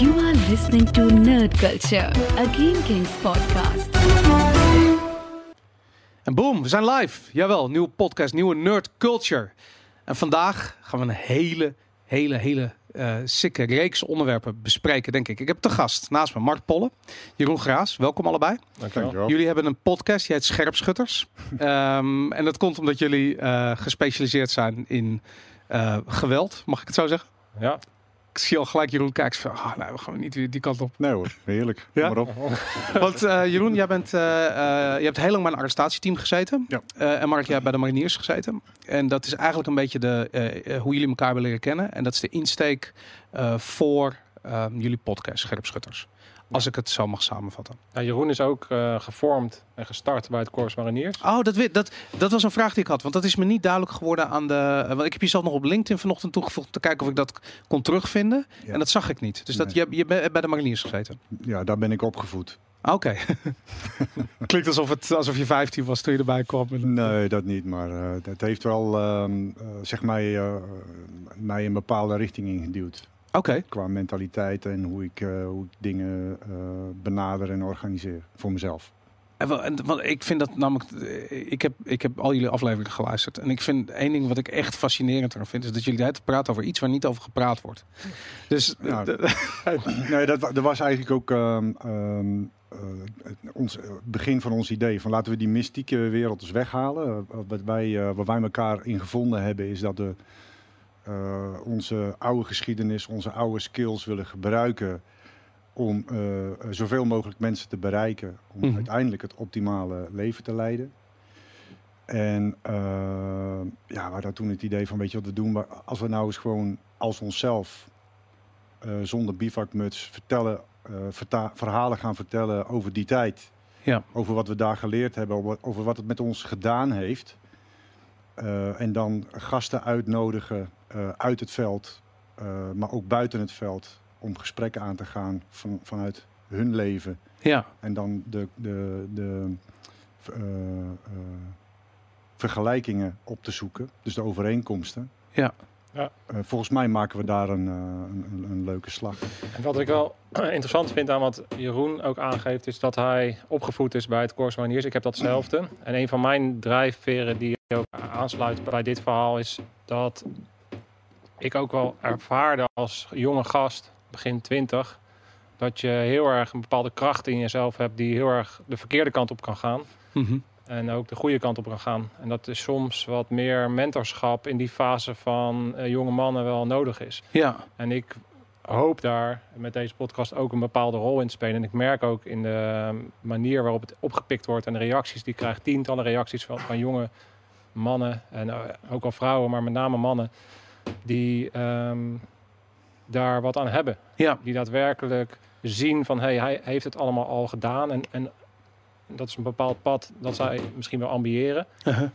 You are listening to Nerd Culture, a Game Kings podcast. En boom, we zijn live. Jawel, nieuwe podcast, nieuwe Nerd Culture. En vandaag gaan we een hele, hele, hele uh, sikke reeks onderwerpen bespreken, denk ik. Ik heb te gast naast me Mark Polle, Jeroen Graas. Welkom allebei. Dankjewel. Jullie hebben een podcast, die heet Scherpschutters. um, en dat komt omdat jullie uh, gespecialiseerd zijn in uh, geweld, mag ik het zo zeggen? Ja. Ik zie al gelijk Jeroen kijken van, ah, nee, we gaan niet die kant op. Nee hoor, heerlijk. Ja? Maar op. Want uh, Jeroen, jij bent, uh, uh, je hebt heel lang bij een arrestatieteam gezeten. Ja. en Mark, jij hebt bij de mariniers gezeten. En dat is eigenlijk een beetje de, hoe jullie elkaar willen leren kennen. En dat is de insteek voor ehm, jullie podcast, Scherpschutters. Als ik het zo mag samenvatten. Ja, Jeroen is ook uh, gevormd en gestart bij het Corps Mariniers. Oh, dat, dat, dat was een vraag die ik had. Want dat is me niet duidelijk geworden aan de... Want ik heb jezelf nog op LinkedIn vanochtend toegevoegd... te kijken of ik dat kon terugvinden. Ja. En dat zag ik niet. Dus dat, je, je bent bij de Mariniers gezeten? Ja, daar ben ik opgevoed. Oké. Okay. Klinkt alsof, het, alsof je 15 was toen je erbij kwam. Nee, dat niet. Maar uh, dat heeft wel, uh, zeg maar, uh, mij een bepaalde richting ingeduwd. Okay. Qua mentaliteit en hoe ik, uh, hoe ik dingen uh, benader en organiseer voor mezelf. En, en, want ik vind dat namelijk, ik heb, ik heb al jullie afleveringen geluisterd. En ik vind één ding wat ik echt fascinerend eraan vind, is dat jullie het praten over iets waar niet over gepraat wordt. Dus ja, nee, dat, dat was eigenlijk ook um, um, uh, ons begin van ons idee. Van laten we die mystieke wereld eens weghalen. wat, wij, wat wij elkaar in gevonden hebben, is dat de onze oude geschiedenis, onze oude skills willen gebruiken om uh, zoveel mogelijk mensen te bereiken, om mm -hmm. uiteindelijk het optimale leven te leiden. En uh, ja, we hadden toen het idee van, weet je wat we doen, maar als we nou eens gewoon als onszelf, zonder bivakmuts, vertellen, verhalen gaan vertellen over die tijd. Ja. Over wat we daar geleerd hebben, over, wat het met ons gedaan heeft. En dan gasten uitnodigen uh, uit het veld, uh, maar ook buiten het veld, om gesprekken aan te gaan van, vanuit hun leven. Ja. En dan de, de, de vergelijkingen op te zoeken, dus de overeenkomsten. Ja. Ja. Uh, volgens mij maken we daar een, uh, een, een, leuke slag. En wat ik wel interessant vind aan wat Jeroen ook aangeeft, is dat hij opgevoed is bij het Corps Mariniers. Ik heb datzelfde. En een van mijn drijfveren die ook aansluit bij dit verhaal is dat ik ook wel ervaarde als jonge gast, begin twintig, dat je heel erg een bepaalde kracht in jezelf hebt die heel erg de verkeerde kant op kan gaan. Mm -hmm. En ook de goede kant op kan gaan. En dat is soms wat meer mentorschap in die fase van uh, jonge mannen wel nodig is. Ja. En ik hoop daar met deze podcast ook een bepaalde rol in te spelen. En ik merk ook in de manier waarop het opgepikt wordt en de reacties die ik krijg, tientallen reacties van, van jonge mannen en uh, ook al vrouwen, maar met name mannen, die um, daar wat aan hebben. Ja. Die daadwerkelijk zien van hey, hij heeft het allemaal al gedaan en, en dat is een bepaald pad dat zij misschien wel ambiëren. Uh -huh.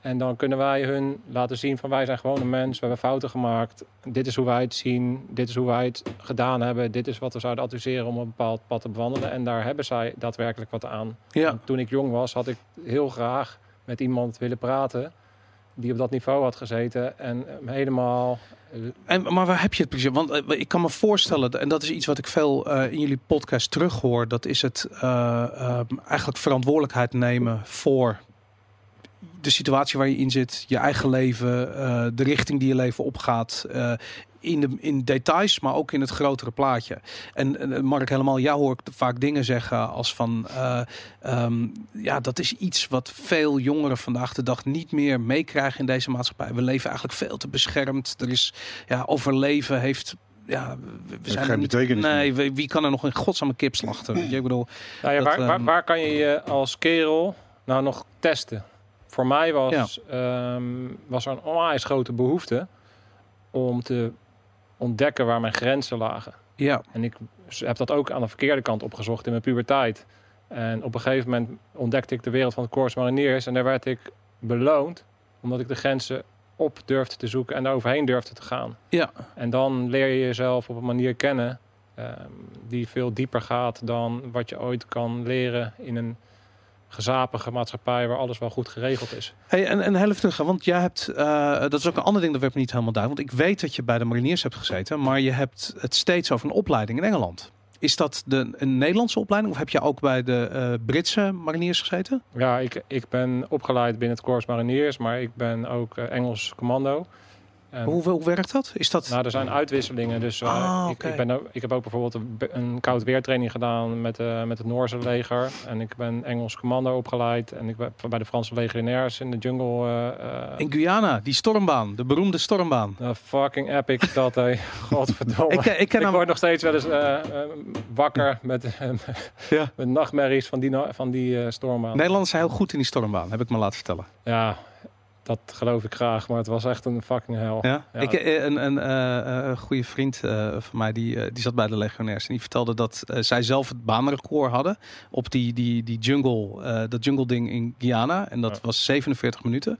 En dan kunnen wij hun laten zien van wij zijn gewoon een mens, we hebben fouten gemaakt. Dit is hoe wij het zien, dit is hoe wij het gedaan hebben. Dit is wat we zouden adviseren om een bepaald pad te bewandelen. En daar hebben zij daadwerkelijk wat aan. Ja. En toen ik jong was, had ik heel graag met iemand willen praten die op dat niveau had gezeten en helemaal. En, maar waar heb je het precies? Want uh, ik kan me voorstellen, en dat is iets wat ik veel in jullie podcast terughoor, dat is het eigenlijk verantwoordelijkheid nemen voor de situatie waar je in zit, je eigen leven, de richting die je leven opgaat. In, de, in details, maar ook in het grotere plaatje. En, en Mark, helemaal jou hoor ik vaak dingen zeggen als van... Uh, um, ja, dat is iets wat veel jongeren vandaag de dag niet meer meekrijgen in deze maatschappij. We leven eigenlijk veel te beschermd. Er is, ja, overleven heeft ja, we zijn geen niet, betekenis. Nee, wie, wie kan er nog een godsame kip slachten? Weet je, ik bedoel, nou ja, dat, waar, waar, ehm, waar kan je je als kerel nou nog testen? Voor mij was, um, was er een onwijs grote behoefte om te ontdekken waar mijn grenzen lagen. Ja. En ik heb dat ook aan de verkeerde kant opgezocht in mijn puberteit. En op een gegeven moment ontdekte ik de wereld van het Corps Mariniers. En daar werd ik beloond omdat ik de grenzen op durfde te zoeken en daar overheen durfde te gaan. Ja. En dan leer je jezelf op een manier kennen um, die veel dieper gaat dan wat je ooit kan leren in een gezapige maatschappij waar alles wel goed geregeld is. Hey, en, en heel even terug, want jij hebt, eh, dat is ook een ander ding dat werd me niet helemaal duidelijk. Want ik weet dat je bij de mariniers hebt gezeten, maar je hebt het steeds over een opleiding in Engeland. Is dat de, een Nederlandse opleiding of heb je ook bij de eh, Britse mariniers gezeten? Ja, ik, ik ben opgeleid binnen het Corps Mariniers, maar ik ben ook eh, Engels commando. Hoe, hoe werkt dat? Is dat... nou, er zijn uitwisselingen. Dus eh, Ah, ik, ik, ben ik heb ook bijvoorbeeld een, een koud weertraining gedaan met, eh, met het Noorse leger. En ik ben Engels commando opgeleid. En ik ben bij de Franse legionairs in de jungle. eh, in Guyana, die stormbaan, de beroemde stormbaan. nou, fucking epic dat, hé. Godverdomme. Ik, ik ken Ik word nog steeds wel eens wakker met, Ja. met nachtmerries van die, van die stormbaan. Nederlanders zijn heel goed in die stormbaan, heb ik me laten vertellen. Ja, dat geloof ik graag, maar het was echt een fucking hel. Ja? Ja. Ik, eh, een een eh, eh, goede vriend van mij, die, die zat bij de legionairs. En die vertelde dat zij zelf het baanrecord hadden op die, die, die jungle, dat jungle ding in Guyana. En dat Ja. was 47 minuten.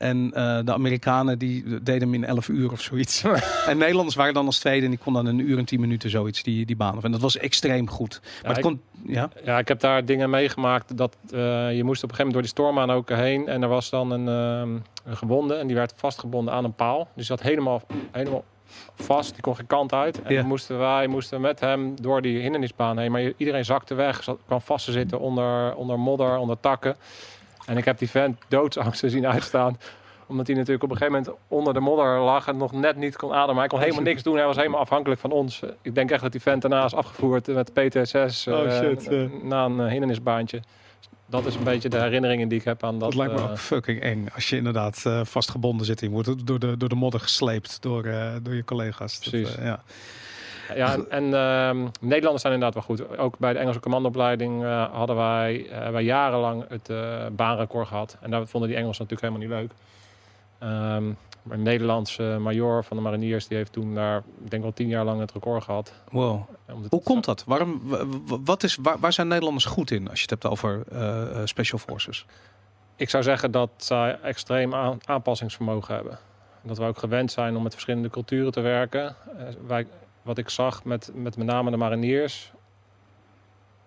En eh, de Amerikanen die deden hem in 11 uur of zoiets. en Nederlanders waren dan als tweede en die kon dan een uur en 10 minuten zoiets die, die baan. af. En dat was extreem goed. Maar Ja, het ik- kon, ja, Ja, ik heb daar dingen meegemaakt dat eh, je moest op een gegeven moment door die stormaan ook heen. En er was dan een, ehm, een gewonde en die werd vastgebonden aan een paal. Dus die zat helemaal, helemaal vast, die kon geen kant uit. En Ja. moesten wij moesten met hem door die hindernisbaan heen. Maar iedereen zakte weg, zat, kwam vast te zitten onder, onder modder, onder takken. En ik heb die vent doodsangsten zien uitstaan omdat hij natuurlijk op een gegeven moment onder de modder lag en nog net niet kon ademen. Hij kon helemaal niks doen. Hij was helemaal afhankelijk van ons. Ik denk echt dat die vent daarna is afgevoerd met PTSS Oh, eh, shit, eh. na een eh, hindernisbaantje. Dat is een beetje de herinneringen die ik heb aan dat. dat lijkt me ook fucking eng. Als je inderdaad vastgebonden zit je wordt door de, door de modder gesleept door, door je collega's. Dat, Precies. ja. Ja, en ehm, Nederlanders zijn inderdaad wel goed. Ook bij de Engelse commandoopleiding eh, hadden wij, eh, wij jarenlang het eh, baanrecord gehad. En daar vonden die Engelsen natuurlijk helemaal niet leuk. Ehm, maar een Nederlandse major van de mariniers, die heeft toen daar, ik denk wel tien jaar lang het record gehad. Wow. Hoe komt dat? Waarom, wat is, waar, waar zijn Nederlanders goed in als je het hebt over special forces? Ik zou zeggen dat zij extreem aan- aanpassingsvermogen hebben. Dat we ook gewend zijn om met verschillende culturen te werken. Wij, wat ik zag met, met met name de mariniers.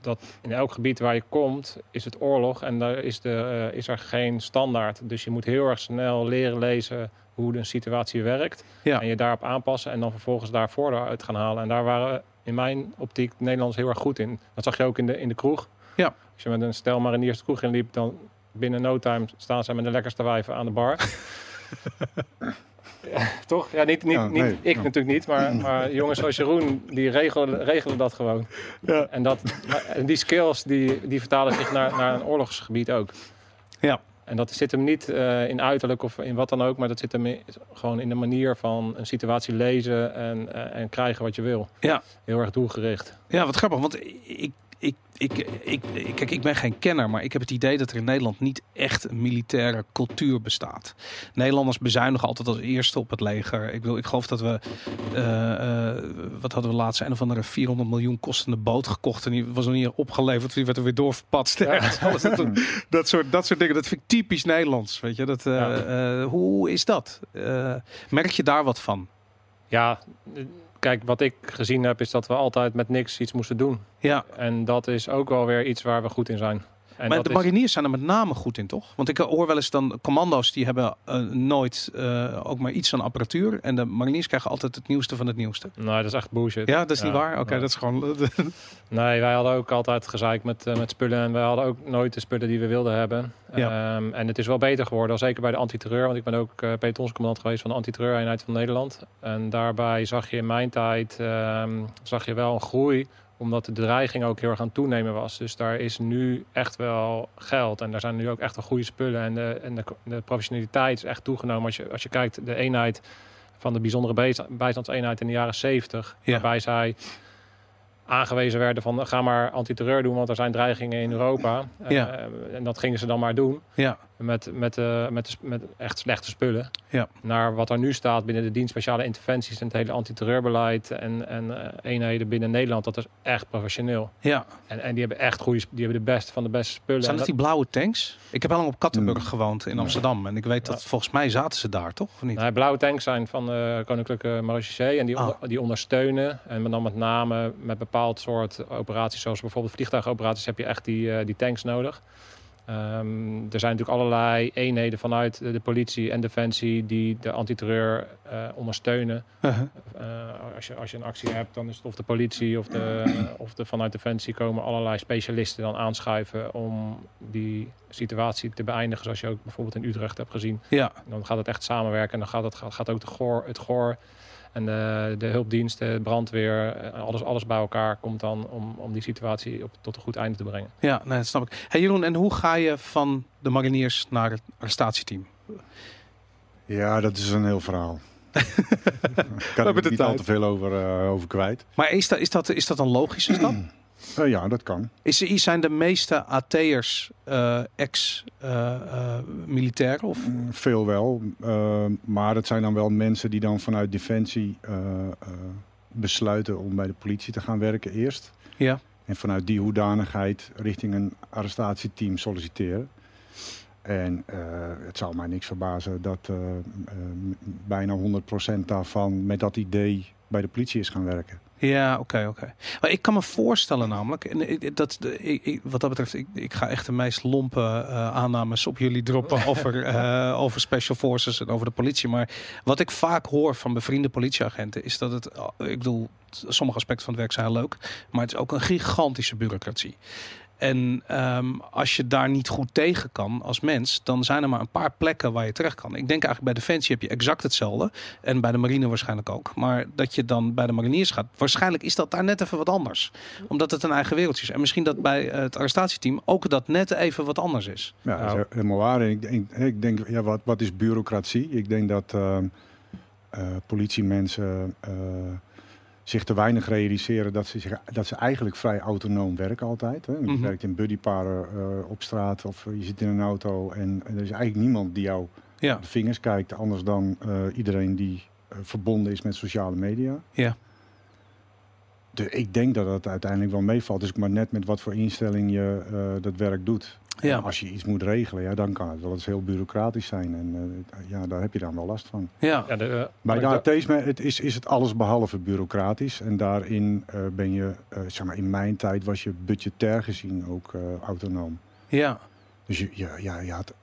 Dat in elk gebied waar je komt, is het oorlog en daar is, de, eh, is er geen standaard. Dus je moet heel erg snel leren lezen hoe de situatie werkt. Ja. En je daarop aanpassen en dan vervolgens daar voordeel uit gaan halen. En daar waren in mijn optiek de Nederlanders heel erg goed in. Dat zag je ook in de, in de kroeg. Ja. Als je met een stel mariniers de kroeg inliep, dan binnen no time staan ze met de lekkerste wijven aan de bar. Toch? Ja, niet, niet, Ja, niet ik ja. natuurlijk niet, maar, maar jongens zoals Jeroen, die regelen, regelen dat gewoon. Ja. En, dat, en die skills, die, die vertalen zich naar, naar een oorlogsgebied ook. Ja. En dat zit hem niet eh, in uiterlijk of in wat dan ook, maar dat zit hem in- gewoon in de manier van een situatie lezen en, eh, en krijgen wat je wil. Ja. Heel erg doelgericht. Ja, wat grappig, want ik, ik, ik, ik, ik, kijk, ik ben geen kenner, maar ik heb het idee dat er in Nederland niet echt een militaire cultuur bestaat. Nederlanders bezuinigen altijd als eerste op het leger. Ik, wil, ik geloof dat we, eh, eh, wat hadden we laatst, een of andere 400 miljoen kostende boot gekocht en die was nog niet opgeleverd, die werd er weer doorverpatst. Alles dat, dat, soort, dat soort dingen, dat vind ik typisch Nederlands. Weet je, dat, eh, Ja. hoe is dat? Merk je daar wat van? Ja, kijk, wat ik gezien heb is dat we altijd met niks iets moesten doen. Ja, En dat is ook wel weer iets waar we goed in zijn. En maar de is- mariniers zijn er met name goed in, toch? Want ik hoor wel eens dan commando's die hebben eh, nooit eh, ook maar iets aan apparatuur. En de mariniers krijgen altijd het nieuwste van het nieuwste. Nee, dat is echt bullshit. Ja, dat is niet waar? Oké, nee. dat is gewoon... Nee, wij hadden ook altijd gezeik met, eh, met spullen. En wij hadden ook nooit de spullen die we wilden hebben. Ja. Ehm, en het is wel beter geworden, zeker bij de antiterreur. Want ik ben ook uh, pelotonscommandant geweest van de antiterreureenheid van Nederland. En daarbij zag je in mijn tijd ehm, zag je wel een groei omdat de dreiging ook heel erg aan toenemen was. Dus daar is nu echt wel geld. En daar zijn nu ook echt wel goede spullen. En de, en de, de professionaliteit is echt toegenomen. Als je, als je kijkt, de eenheid van de bijzondere bijsta- bijstandseenheid in de jaren 70. Ja. Waarbij zij aangewezen werden van ga maar antiterreur doen, want er zijn dreigingen in Europa. Ja. Eh, en dat gingen ze dan maar doen. ja, Met, met, eh, met, met echt slechte spullen. Ja. Naar wat er nu staat binnen de dienst speciale interventies en het hele antiterreurbeleid en, en eh, eenheden binnen Nederland. Dat is echt professioneel. ja. En, en die hebben echt goede, die hebben de beste van de beste spullen. Zijn dat die blauwe tanks? Ik heb heel lang op Kattenburg Hmm. gewoond in Amsterdam. En ik weet dat Ja. volgens mij zaten ze daar, toch? Of niet? Nou, blauwe tanks zijn van de Koninklijke Marechaussee en die, Ah. onder- die ondersteunen. En dan met name met bepaald soort operaties, zoals bijvoorbeeld vliegtuigoperaties, heb je echt die, eh, die tanks nodig. Ehm, er zijn natuurlijk allerlei eenheden vanuit de politie en defensie die de antiterreur eh, ondersteunen. Uh-huh. Eh, als, je, als je een actie hebt, dan is het of de politie of de, of de vanuit defensie komen allerlei specialisten dan aanschuiven om die situatie te beëindigen, zoals je ook bijvoorbeeld in Utrecht hebt gezien. Ja, Dan gaat het echt samenwerken en dan gaat, het, gaat ook de goor, het goor en de, de hulpdiensten, de brandweer, eh, alles, alles bij elkaar komt dan om, om die situatie op, tot een goed einde te brengen. ja nee, dat snap ik. Hey Jeroen, en hoe ga je van de mariniers naar het arrestatieteam? Ja, dat is een heel verhaal. Daar kan hebben ik de niet tijd. al te veel over, eh, over kwijt. Maar is dat, is dat, is dat een logische stap? Eh, ja, dat kan. Is, zijn de meeste AT'ers eh, ex-militairen? of? Mm, Veel wel. eh, maar het zijn dan wel mensen die dan vanuit Defensie eh, eh, besluiten om bij de politie te gaan werken eerst. Ja. En vanuit die hoedanigheid richting een arrestatieteam solliciteren. En eh, het zal mij niks verbazen dat eh, eh, bijna 100% daarvan met dat idee bij de politie is gaan werken. Ja, oké, oké. Maar ik kan me voorstellen namelijk, en dat, ik, wat dat betreft, ik, ik ga echt de meest lompe eh, aannames op jullie droppen over, eh, over special forces en over de politie. Maar wat ik vaak hoor van bevriende politieagenten is dat het, eh, ik bedoel, sommige aspecten van het werk zijn leuk, maar het is ook een gigantische bureaucratie. En ehm, als je daar niet goed tegen kan als mens, dan zijn er maar een paar plekken waar je terecht kan. Ik denk eigenlijk bij Defensie heb je exact hetzelfde. En bij de marine waarschijnlijk ook. Maar dat je dan bij de mariniers gaat, waarschijnlijk is dat daar net even wat anders. Omdat het een eigen wereldje is. En misschien dat bij het arrestatieteam ook dat net even wat anders is. Ja, dat is Nou. helemaal waar. En ik, denk- ik denk, ja, wat, wat is bureaucratie? Ik denk dat ehm, eh, politiemensen eh, zich te weinig realiseren dat ze, zich, dat ze eigenlijk vrij autonoom werken altijd. Hè. Je Mhm. werkt in buddyparen eh, op straat of je zit in een auto en, en er is eigenlijk niemand die jou Ja, de vingers kijkt, anders dan eh, iedereen die eh, verbonden is met sociale media. Ja. De, ik denk dat het uiteindelijk wel meevalt. Dus maar net met wat voor instelling je eh, dat werk doet. Ja. En Als je iets moet regelen, ja, dan kan het wel eens heel bureaucratisch zijn. En eh, ja, daar heb je dan wel last van. ja. Ja, de, Bij de wat ik AT's me- het is, is het alles behalve bureaucratisch. En daarin eh, ben je, eh, zeg maar, in mijn tijd was je budgetair gezien ook eh, autonoom. ja. Dus je, ja, ja, je, had,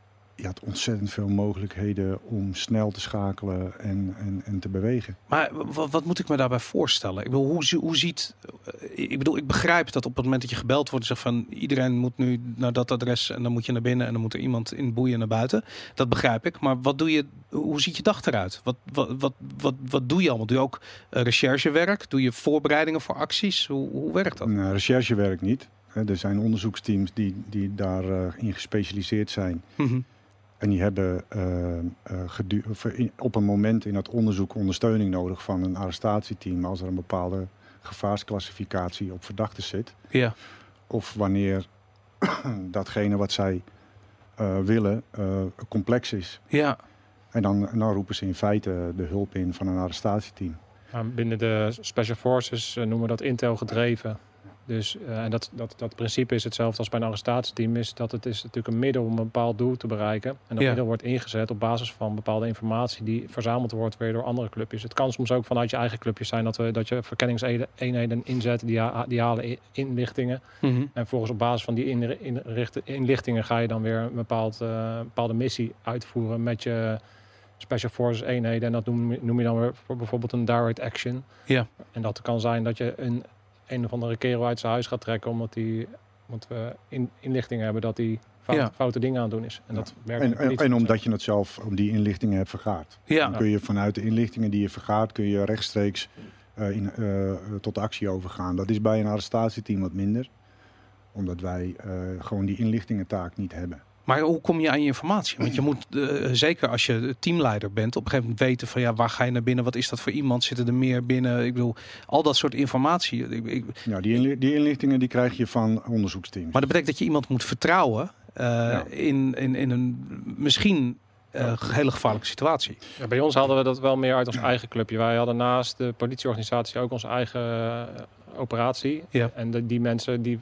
je had ontzettend veel mogelijkheden om snel te schakelen en, en, en te bewegen. Maar wat, wat moet ik me daarbij voorstellen? Ik bedoel, hoe, hoe ziet. eh, Ik bedoel, ik begrijp dat op het moment dat je gebeld wordt, zegt van iedereen moet nu naar dat adres en dan moet je naar binnen en dan moet er iemand in boeien naar buiten. Dat begrijp ik. Maar wat doe je? Hoe ziet je dag eruit? Wat, wat, wat, wat, wat doe je allemaal? Doe je ook eh, recherchewerk? Doe je voorbereidingen voor acties? Hoe, hoe werkt dat? Een recherchewerk niet. Er zijn onderzoeksteams die, die daarin in gespecialiseerd zijn. Mhm. En die hebben eh, eh, gedu- of in- op een moment in dat onderzoek ondersteuning nodig van een arrestatieteam als er een bepaalde gevaarsklassificatie op verdachten zit. Ja, Of wanneer datgene wat zij eh, willen eh, complex is. ja, En dan, dan roepen ze in feite de hulp in van een arrestatieteam. Maar binnen de Special Forces noemen we dat intel gedreven. Dus, eh, en dat, dat, dat principe is hetzelfde als bij een arrestatieteam. Is dat het is natuurlijk een middel om een bepaald doel te bereiken. En dat Ja. middel wordt ingezet op basis van bepaalde informatie die verzameld wordt weer door andere clubjes. Het kan soms ook vanuit je eigen clubjes zijn dat, we, dat je verkenningseenheden inzet. Die, ha- die halen inlichtingen. Mhm. En volgens op basis van die inlichtingen ga je dan weer een bepaald, eh, bepaalde missie uitvoeren met je Special Forces eenheden. En dat noem, noem je dan weer voor bijvoorbeeld een direct action. Ja. En dat kan zijn dat je een, een of andere kerel uit zijn huis gaat trekken omdat, die, omdat we in, inlichtingen hebben dat hij fout, Ja. foute dingen aan het doen is. En dat werkt En, en, omdat je het zelf om die inlichtingen hebt vergaard. ja. Dan kun je vanuit de inlichtingen die je vergaart, kun je rechtstreeks eh, in, eh, tot actie overgaan. Dat is bij een arrestatieteam wat minder. Omdat wij eh, gewoon die inlichtingentaak niet hebben. Maar hoe kom je aan je informatie? Want je moet, eh, zeker als je teamleider bent, op een gegeven moment weten van ja, waar ga je naar binnen? Wat is dat voor iemand? Zitten er meer binnen? Ik bedoel, al dat soort informatie. Ik, ik, Ja, die, inli- die inlichtingen die krijg je van onderzoeksteams. maar dat betekent dat je iemand moet vertrouwen eh, Ja. in, in, in een misschien eh, hele gevaarlijke situatie. Ja, bij ons hadden we dat wel meer uit ons eigen clubje. Wij hadden naast de politieorganisatie ook onze eigen operatie. Ja. En de, die mensen, die,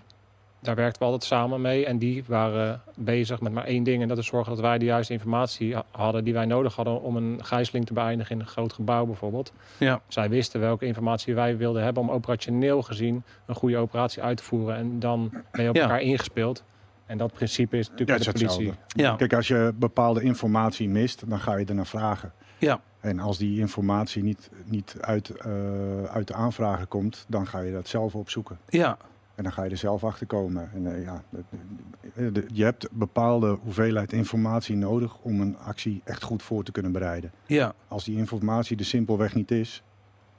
daar werkten we altijd samen mee. En die waren bezig met maar één ding. En dat is zorgen dat wij de juiste informatie ha- hadden die wij nodig hadden om een gijzeling te beëindigen in een groot gebouw bijvoorbeeld. Ja. Zij wisten welke informatie wij wilden hebben om operationeel gezien een goede operatie uit te voeren. En dan ben je op Ja. elkaar ingespeeld. En dat principe is natuurlijk Ja, bij het de politie. hetzelfde. Ja. Kijk, als je bepaalde informatie mist, dan ga je er naar vragen. Ja. En als die informatie niet, niet uit, eh, uit de aanvragen komt, dan ga je dat zelf opzoeken. Ja, En dan ga je er zelf achter komen. En, eh, ja, de- de- de- je hebt bepaalde hoeveelheid informatie nodig om een actie echt goed voor te kunnen bereiden. ja, Als die informatie er simpelweg niet is,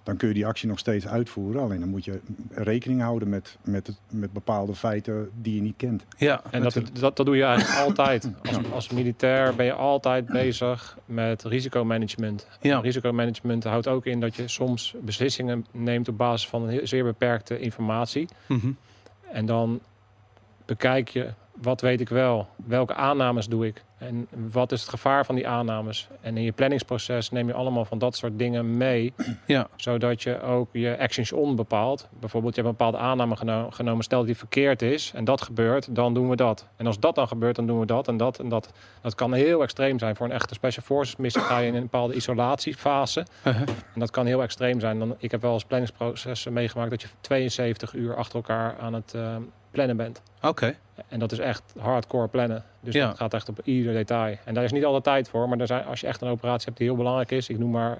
dan kun je die actie nog steeds uitvoeren. Alleen dan moet je rekening houden met, met, het, met bepaalde feiten die je niet kent. ja. En dat, dat, dat doe je eigenlijk altijd. Als, als militair ben je altijd bezig met risicomanagement. Ja. Risicomanagement houdt ook in dat je soms beslissingen neemt op basis van een heel- zeer beperkte informatie. Mhm. En dan bekijk je, wat weet ik wel? Welke aannames doe ik? En wat is het gevaar van die aannames? En in je planningsproces neem je allemaal van dat soort dingen mee. Ja. Zodat je ook je actions on bepaalt. Bijvoorbeeld, je hebt een bepaalde aanname geno- genomen. Stel dat die verkeerd is en dat gebeurt, dan doen we dat. En als dat dan gebeurt, dan doen we dat en dat en dat. Dat kan heel extreem zijn. Voor een echte Special Forces missie ga je in een bepaalde isolatiefase. Uh-huh. En dat kan heel extreem zijn. Dan, ik heb wel eens planningsprocessen meegemaakt dat je 72 uur achter elkaar aan het eh, plannen bent. Oké, En dat is echt hardcore plannen. Dus Ja. dat gaat echt op ieder detail. En daar is niet altijd tijd voor. Maar er zijn, als je echt een operatie hebt die heel belangrijk is. Ik noem maar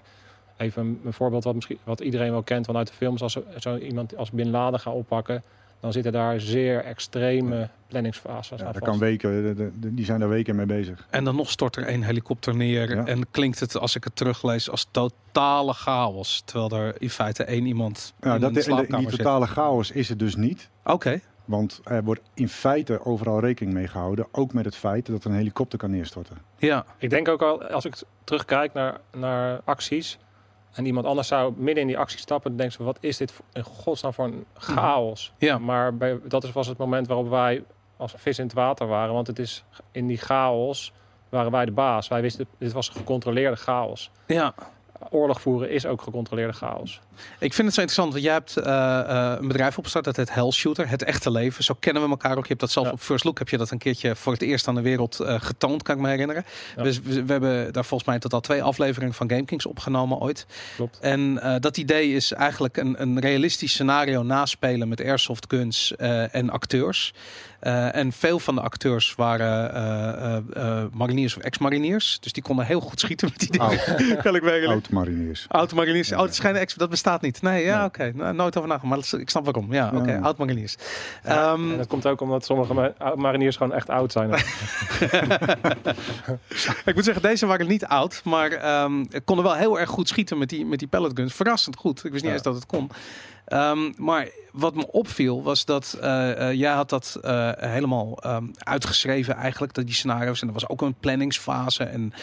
even een, een voorbeeld wat, misschien, wat iedereen wel kent vanuit de films. Als zo, zo iemand als Bin Laden gaat oppakken. Dan zitten daar zeer extreme planningsfases Ja, vast. kan weken, de- de- de- die zijn daar weken mee bezig. en dan nog stort er één helikopter neer. Ja. En klinkt het, als ik het teruglees, als totale chaos. Terwijl er in feite één iemand Ja, in dat, een in, de- in slaapkamer die zit. totale chaos is het dus niet. Oké, Want er wordt in feite overal rekening mee gehouden. Ook met het feit dat een helikopter kan neerstorten. ja, Ik denk ook al, als ik terugkijk naar, naar acties. En iemand anders zou midden in die actie stappen. Dan denken ze, wat is dit in godsnaam voor een chaos? Ja. Maar bij, dat was het moment waarop wij als vis in het water waren. Want het is in die chaos waren wij de baas. Wij wisten, dit was gecontroleerde chaos. ja. Oorlog voeren is ook gecontroleerde chaos. Ik vind het zo interessant, want jij hebt eh, eh, een bedrijf opgestart, dat heet Hell Shooter, het echte leven. Zo kennen we elkaar ook. Je hebt dat zelf Ja. op First Look, heb je dat een keertje voor het eerst aan de wereld eh, getoond, kan ik me herinneren. Ja. Dus we, we hebben daar volgens mij totaal twee afleveringen van GameKings opgenomen ooit. Klopt. En dat idee is eigenlijk een, een realistisch scenario naspelen met airsoft guns en acteurs. Eh, en veel van de acteurs waren eh, eh, eh, mariniers of ex-mariniers. Dus die konden heel goed schieten met die dingen. Oud, kan ik me herinneren. oud mariniers. Oud-mariniers. Ja, Oh, het schijnt ex, dat bestaat niet. Nee, ja, Nee. oké. Nou, nooit over nagedacht, maar dat ik snap waarom. Ja, oké. Ja. Oud-mariniers. Ja, Ehm, en dat komt ook omdat sommige ma- mariniers gewoon echt oud zijn. ik moet zeggen, deze waren niet oud, maar ehm, konden wel heel erg goed schieten met die, met die pellet guns. Verrassend goed. Ik wist niet Ja. eens dat het kon. Ehm, maar wat me opviel was dat eh, eh, jij had dat eh, helemaal ehm, uitgeschreven eigenlijk, dat die scenario's. En er was ook een planningsfase. En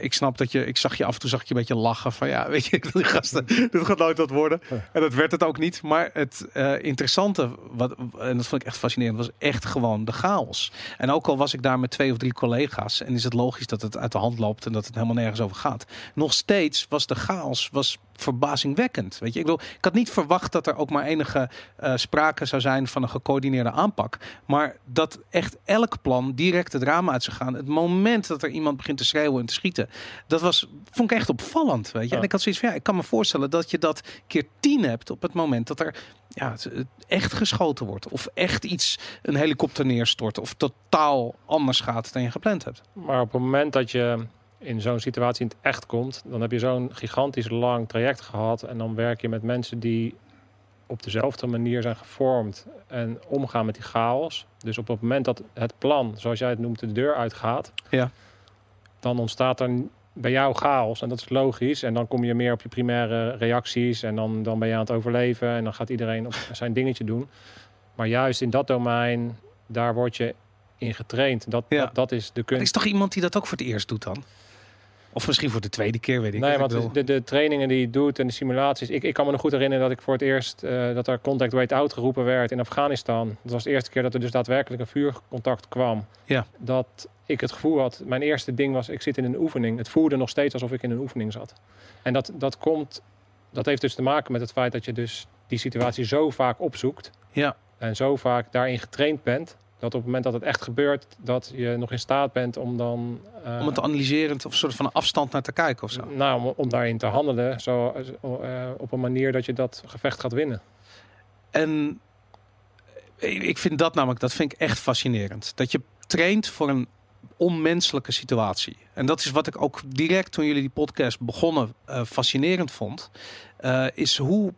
ik snap dat je, ik zag je af en toe zag ik je een beetje lachen van ja, weet je, die gasten, dit gaat nooit wat worden. En dat werd het ook niet. Maar het interessante, wat, en dat vond ik echt fascinerend, was echt gewoon de chaos. En ook al was ik daar met twee of drie collega's en is het logisch dat het uit de hand loopt en dat het helemaal nergens over gaat. Nog steeds was de chaos was verbazingwekkend. Weet je, ik, bedoel, ik had niet verwacht dat er ook maar enige eh, sprake zou zijn van een gecoördineerde aanpak. Maar dat echt elk plan direct het raam uit zou gaan. Het moment dat er iemand begint te schreeuwen en te schieten. Dat was, vond ik echt opvallend. Weet je? Ja. En ik had zoiets van, ja, ik kan me voorstellen dat je dat keer tien hebt op het moment dat er ja, echt geschoten wordt. Of echt iets, een helikopter neerstort. Of totaal anders gaat dan je gepland hebt. Maar op het moment dat je in zo'n situatie in het echt komt, dan heb je zo'n gigantisch lang traject gehad. En dan werk je met mensen die op dezelfde manier zijn gevormd en omgaan met die chaos. Dus op het moment dat het plan, zoals jij het noemt, de deur uitgaat, Ja. dan ontstaat er bij jou chaos. En dat is logisch. En dan kom je meer op je primaire reacties. En dan, dan ben je aan het overleven. En dan gaat iedereen op zijn dingetje doen. Maar juist in dat domein, daar word je in getraind. Dat, Ja. dat, dat is de Er kunst. is toch iemand die dat ook voor het eerst doet dan? Of misschien voor de tweede keer, weet ik Nee, niet. want Ik bedoel- de, de trainingen die je doet en de simulaties. Ik, ik kan me nog goed herinneren dat ik voor het eerst eh, dat er contact wait out geroepen werd in Afghanistan. Dat was de eerste keer dat er dus daadwerkelijk een vuurcontact kwam. Ja. Dat ik het gevoel had, mijn eerste ding was, ik zit in een oefening. Het voelde nog steeds alsof ik in een oefening zat. En dat, dat komt, dat heeft dus te maken met het feit dat je dus die situatie zo vaak opzoekt. Ja. En zo vaak daarin getraind bent. Dat op het moment dat het echt gebeurt, dat je nog in staat bent om dan. eh, om het analyserend of een soort van afstand naar te kijken of zo. nou, om, om daarin te handelen zo, eh, op een manier dat je dat gevecht gaat winnen. En ik vind dat namelijk, dat vind ik echt fascinerend. Dat je traint voor een onmenselijke situatie. En dat is wat ik ook direct toen jullie die podcast begonnen eh, fascinerend vond. Eh, is hoe,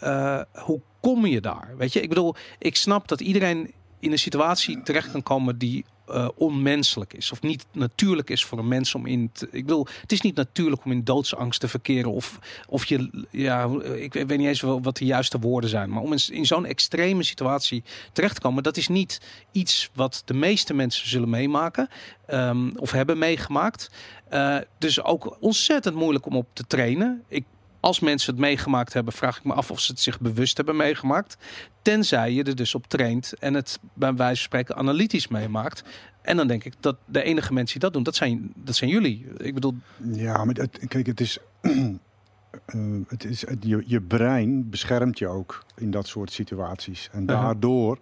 eh, hoe kom je daar? Weet je, ik bedoel, ik snap dat iedereen in een situatie terecht kan komen die eh, onmenselijk is. Of niet natuurlijk is voor een mens om in te, Ik bedoel, het is niet natuurlijk om in doodsangst te verkeren. Of, of je, ja, ik weet niet eens wel wat de juiste woorden zijn. Maar om in, in zo'n extreme situatie terecht te komen, dat is niet iets wat de meeste mensen zullen meemaken. ehm, of hebben meegemaakt. Eh, dus ook ontzettend moeilijk om op te trainen. Ik, als mensen het meegemaakt hebben, vraag ik me af of ze het zich bewust hebben meegemaakt. Tenzij je er dus op traint en het bij wijze van spreken analytisch meemaakt. En dan denk ik dat de enige mensen die dat doen, dat zijn, dat zijn jullie. Ik bedoel, Ja, maar kijk, het is. eh, het is het, je, je brein beschermt je ook in dat soort situaties. En daardoor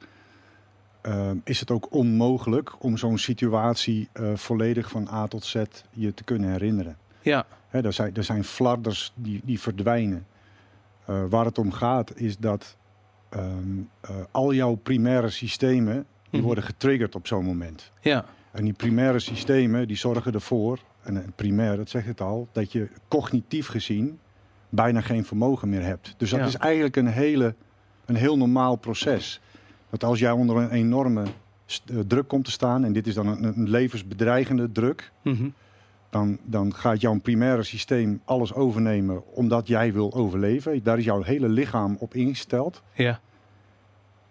eh, is het ook onmogelijk om zo'n situatie eh, volledig van A tot Z je te kunnen herinneren. Ja, Hè, er, zijn, er zijn flarders die, die verdwijnen. Eh, waar het om gaat is dat ehm, eh, al jouw primaire systemen die Mhm. worden getriggerd op zo'n moment. ja, En die primaire systemen die zorgen ervoor, en primair, dat zegt het al, dat je cognitief gezien bijna geen vermogen meer hebt. Dus dat Ja. is eigenlijk een, hele, een heel normaal proces. Dat als jij onder een enorme eh, druk komt te staan, en dit is dan een, een levensbedreigende druk, mhm, dan, dan gaat jouw primaire systeem alles overnemen omdat jij wil overleven. Daar is jouw hele lichaam op ingesteld. ja,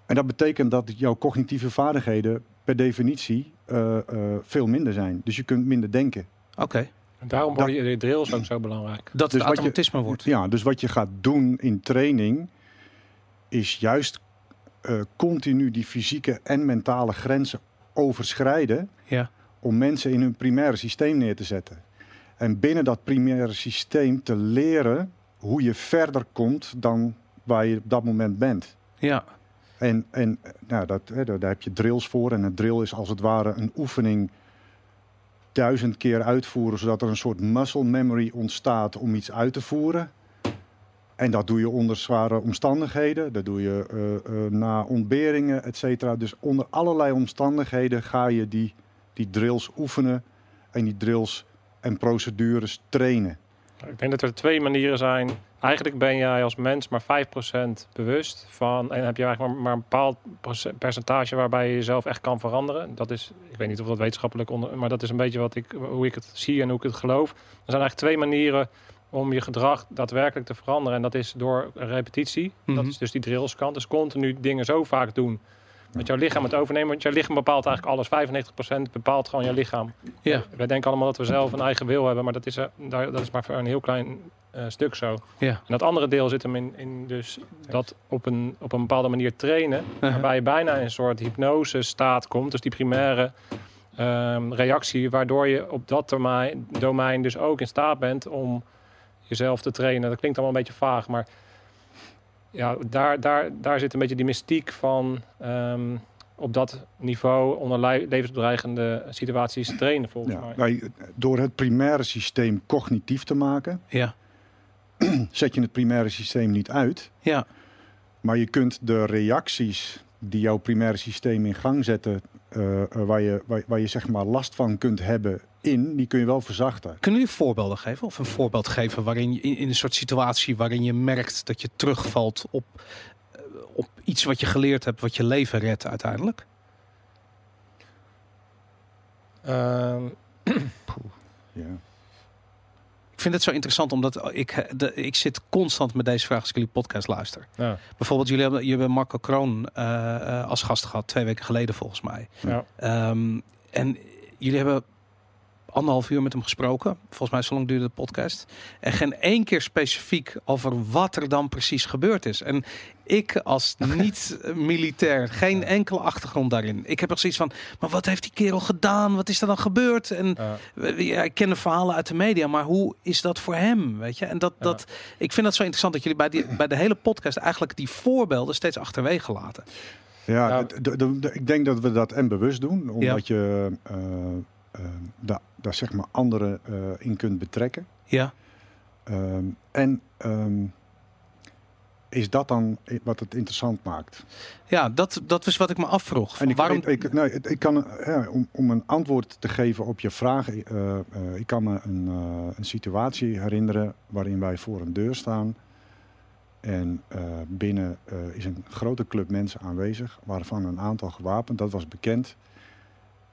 En dat betekent dat jouw cognitieve vaardigheden per definitie eh, eh, veel minder zijn. Dus je kunt minder denken. oké. En daarom Dat- worden die drills ook zo belangrijk. Dat Dus het je- automatisme wordt. Ja, dus wat je gaat doen in training is juist eh, continu die fysieke en mentale grenzen overschrijden Ja, om mensen in hun primaire systeem neer te zetten. En binnen dat primaire systeem te leren hoe je verder komt dan waar je op dat moment bent. ja, En, en nou, dat, hè, daar, daar heb je drills voor. En een drill is als het ware een oefening duizend keer uitvoeren, zodat er een soort muscle memory ontstaat om iets uit te voeren. En dat doe je onder zware omstandigheden. Dat doe je eh, eh, na ontberingen, et cetera. Dus onder allerlei omstandigheden ga je die, die drills oefenen en die drills en procedures trainen. Ik denk dat er twee manieren zijn. Eigenlijk ben jij als mens maar 5% bewust van. En heb je eigenlijk maar, maar een bepaald percentage waarbij je jezelf echt kan veranderen. Dat is, ik weet niet of dat wetenschappelijk onder. Maar dat is een beetje wat ik, hoe ik het zie en hoe ik het geloof. Er zijn eigenlijk twee manieren om je gedrag daadwerkelijk te veranderen. En dat is door repetitie. Dat Mhm. is dus die drillskant. Dus continu dingen zo vaak doen. Dat jouw lichaam het overneemt. Want jouw lichaam bepaalt eigenlijk alles. 95% bepaalt gewoon jouw lichaam. ja, Wij denken allemaal dat we zelf een eigen wil hebben, maar dat is, daar- dat is maar voor een heel klein eh, stuk zo. ja. En dat andere deel zit hem in, in dus dat op een, op een bepaalde manier trainen, waarbij je bijna in een soort hypnose staat komt. Dus die primaire ehm, reactie, waardoor je op dat domein dus ook in staat bent om jezelf te trainen. Dat klinkt allemaal een beetje vaag, maar ja, daar, daar, daar zit een beetje die mystiek van ehm, op dat niveau onder le- levensbedreigende situaties trainen volgens Ja, mij. wij- door het primaire systeem cognitief te maken, Ja, zet je het primaire systeem niet uit. ja, Maar je kunt de reacties die jouw primaire systeem in gang zetten, eh, eh, waar, je, waar, waar je zeg maar last van kunt hebben in, die kun je wel verzachten. Kunnen jullie voorbeelden geven? Of een voorbeeld geven waarin je in, in een soort situatie waarin je merkt dat je terugvalt op, eh, op iets wat je geleerd hebt, wat je leven redt uiteindelijk? Ehm, Ja. Ik vind het zo interessant omdat ik, eh, de, ik zit constant met deze vraag als ik jullie podcast luister. ja, Bijvoorbeeld, jullie hebben, jullie hebben Marco Kroon eh, eh, als gast gehad, twee weken geleden volgens mij. ja. Ehm, en jullie hebben anderhalf uur met hem gesproken. Volgens mij zo lang duurde de podcast. En geen één keer specifiek over wat er dan precies gebeurd is. En ik als niet-militair, geen enkele achtergrond daarin. Ik heb nog zoiets van, maar wat heeft die kerel gedaan? Wat is er dan gebeurd? En ja. ja, ik ken de verhalen uit de media, maar hoe is dat voor hem? Weet je? En dat, dat, ik vind dat zo interessant dat jullie bij, die, bij de hele podcast eigenlijk die voorbeelden steeds achterwege laten. Ja, Nou- ik denk dat we dat en bewust doen, omdat je eh, eh, da- daar zeg maar anderen eh, in kunt betrekken. Ja, Ehm, en ehm, is dat dan wat het interessant maakt? Ja, dat, dat is wat ik me afvroeg. En ik, Waarom... ik, het- ik kan, eh, ja, om, om een antwoord te geven op je vraag, eh, ik kan me een, een situatie herinneren waarin wij voor een deur staan. En binnen is een grote club mensen aanwezig, waarvan een aantal gewapend, dat was bekend.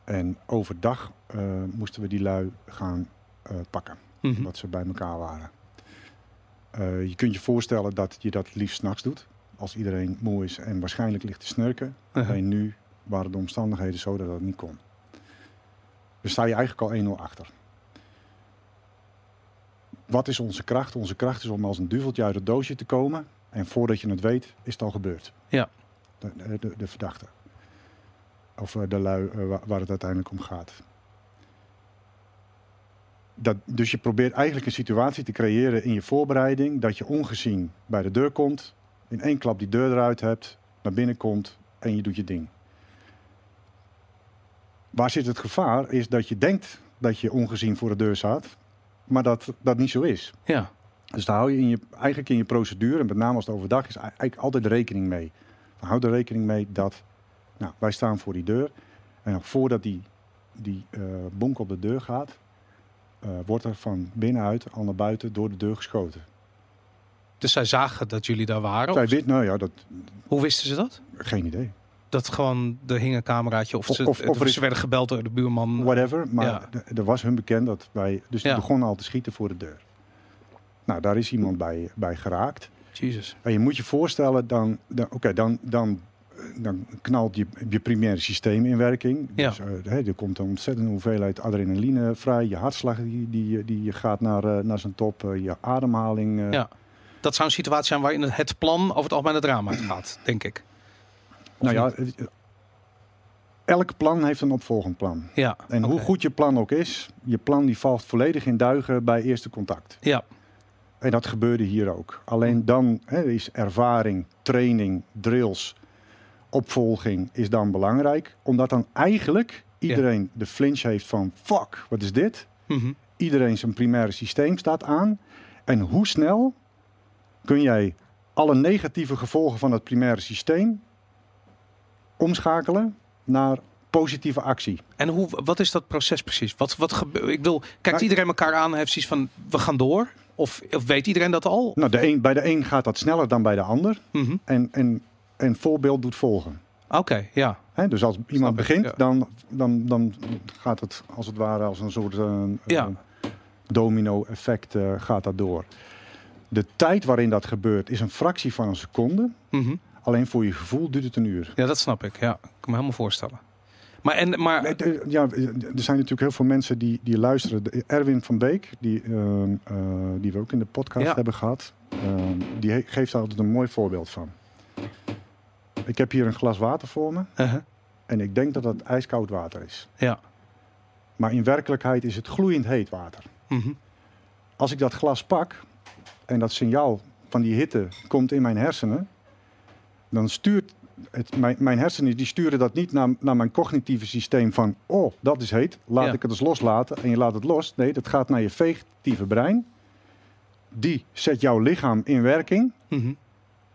En overdag eh, moesten we die lui gaan eh, pakken, Mhm. omdat ze bij elkaar waren. Eh, je kunt je voorstellen dat je dat liefst s'nachts doet, als iedereen moe is en waarschijnlijk ligt te snurken. Uh-huh. Alleen nu waren de omstandigheden zo dat dat niet kon. Dus sta je eigenlijk al 1-0 achter. Wat is onze kracht? Onze kracht is om als een duveltje uit het doosje te komen. En voordat je het weet, is het al gebeurd. Ja. De, de, de, de verdachte. Of eh, de lui eh, wa- waar het uiteindelijk om gaat. Dat, dus je probeert eigenlijk een situatie te creëren in je voorbereiding. Dat je ongezien bij de deur komt. In één klap die deur eruit hebt. Naar binnen komt en je doet je ding. Waar zit het gevaar is dat je denkt dat je ongezien voor de deur staat, maar dat dat niet zo is. Ja, Dus daar hou je, in je eigenlijk in je procedure, en met name als het overdag is, eigenlijk altijd rekening mee. Dan hou er rekening mee dat nou, wij staan voor die deur en nog voordat die, die eh, bonk op de deur gaat, eh, wordt er van binnenuit al naar buiten door de deur geschoten. dus zij zagen dat jullie daar waren. Zij weet, nou ja, dat, Hoe wisten ze dat? geen idee. Dat gewoon, er hing een cameraatje of, Of- ze, of- of ze is- werden gebeld door de buurman. Whatever, maar Ja. er was hun bekend dat wij, dus die Ja. begonnen al te schieten voor de deur. Nou, daar is iemand bij, bij geraakt. Jezus. En je moet je voorstellen, dan, dan, oké, dan, dan, dan knalt je, je primaire systeem in werking. Ja. Dus, eh, er komt een ontzettende hoeveelheid adrenaline vrij. Je hartslag die, die, die gaat naar, eh, naar zijn top. eh, je ademhaling. eh, Ja. Dat zou een situatie zijn waarin het- plan over het algemeen het raam uit gaat, denk ik. Of Nou ja, niet? eh, elk plan heeft een opvolgend plan. Ja. En hoe goed je plan ook is, je plan die valt volledig in duigen bij eerste contact. Ja, En dat gebeurde hier ook. Alleen dan hè, is ervaring, training, drills, opvolging is dan belangrijk. Omdat dan eigenlijk iedereen de flinch heeft van fuck, wat is dit? Mhm. Iedereen zijn primaire systeem staat aan. En hoe snel kun jij alle negatieve gevolgen van het primaire systeem omschakelen naar positieve actie? En hoe, wat is dat proces precies? Wat, wat gebeurt? Ik bedoel, kijkt Nou- iedereen elkaar aan en heeft zoiets van, we gaan door? Of, of weet iedereen dat al? Nou, de een, bij de een gaat dat sneller dan bij de ander. Mhm. En, en, en voorbeeld doet volgen. Oké, ja. Hè, dus als iemand begint, ja. dan, dan, dan gaat het als het ware als een soort eh, Ja. domino-effect eh, gaat dat door. De tijd waarin dat gebeurt is een fractie van een seconde. Mhm. Alleen voor je gevoel duurt het een uur. Ja, dat snap ik. Ja, ik kan me helemaal voorstellen. Maar, en, maar Ja, er zijn natuurlijk heel veel mensen die, die luisteren. Erwin van Beek, die, ehm, eh, die we ook in de podcast Ja. hebben gehad, ehm, die he- geeft daar altijd een mooi voorbeeld van. Ik heb hier een glas water voor me Uh-huh. en ik denk dat dat ijskoud water is. ja. Maar in werkelijkheid is het gloeiend heet water. Mhm. Als ik dat glas pak en dat signaal van die hitte komt in mijn hersenen, dan stuurt het, mijn, mijn hersenen die sturen dat niet naar, naar mijn cognitieve systeem van, oh, dat is heet, laat Ja. ik het eens loslaten en je laat het los. Nee, dat gaat naar je vegetatieve brein. Die zet jouw lichaam in werking. Mhm.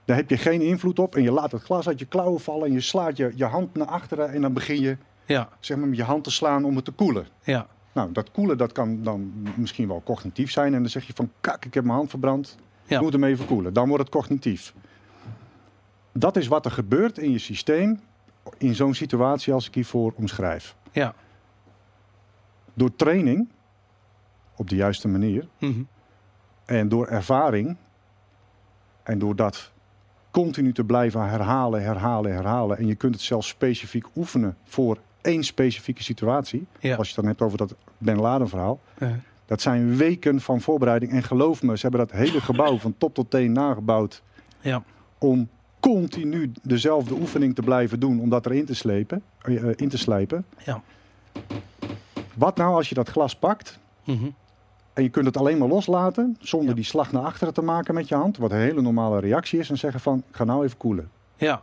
Daar heb je geen invloed op en je laat het glas uit je klauwen vallen en je slaat je, je hand naar achteren en dan begin je Ja, zeg maar, met je hand te slaan om het te koelen. ja. Nou, dat koelen dat kan dan misschien wel cognitief zijn. En dan zeg je van, kak, ik heb mijn hand verbrand. Ja. Ik moet hem even koelen. Dan wordt het cognitief. Dat is wat er gebeurt in je systeem in zo'n situatie als ik hiervoor omschrijf. Ja. Door training, op de juiste manier, Mhm. en door ervaring, en door dat continu te blijven herhalen, herhalen, herhalen. En je kunt het zelfs specifiek oefenen voor één specifieke situatie. Ja. Als je het dan hebt over dat Ben Laden verhaal. Uh, Dat zijn weken van voorbereiding. En geloof me, ze hebben dat hele gebouw van top tot teen nagebouwd. ja. Om continu dezelfde oefening te blijven doen. Om dat erin te, slepen, eh, eh, in te slijpen. Ja. Wat nou als je dat glas pakt. Mhm. En je kunt het alleen maar loslaten. Zonder Ja. die slag naar achteren te maken met je hand. Wat een hele normale reactie is. En zeggen van, ga nou even koelen. ja.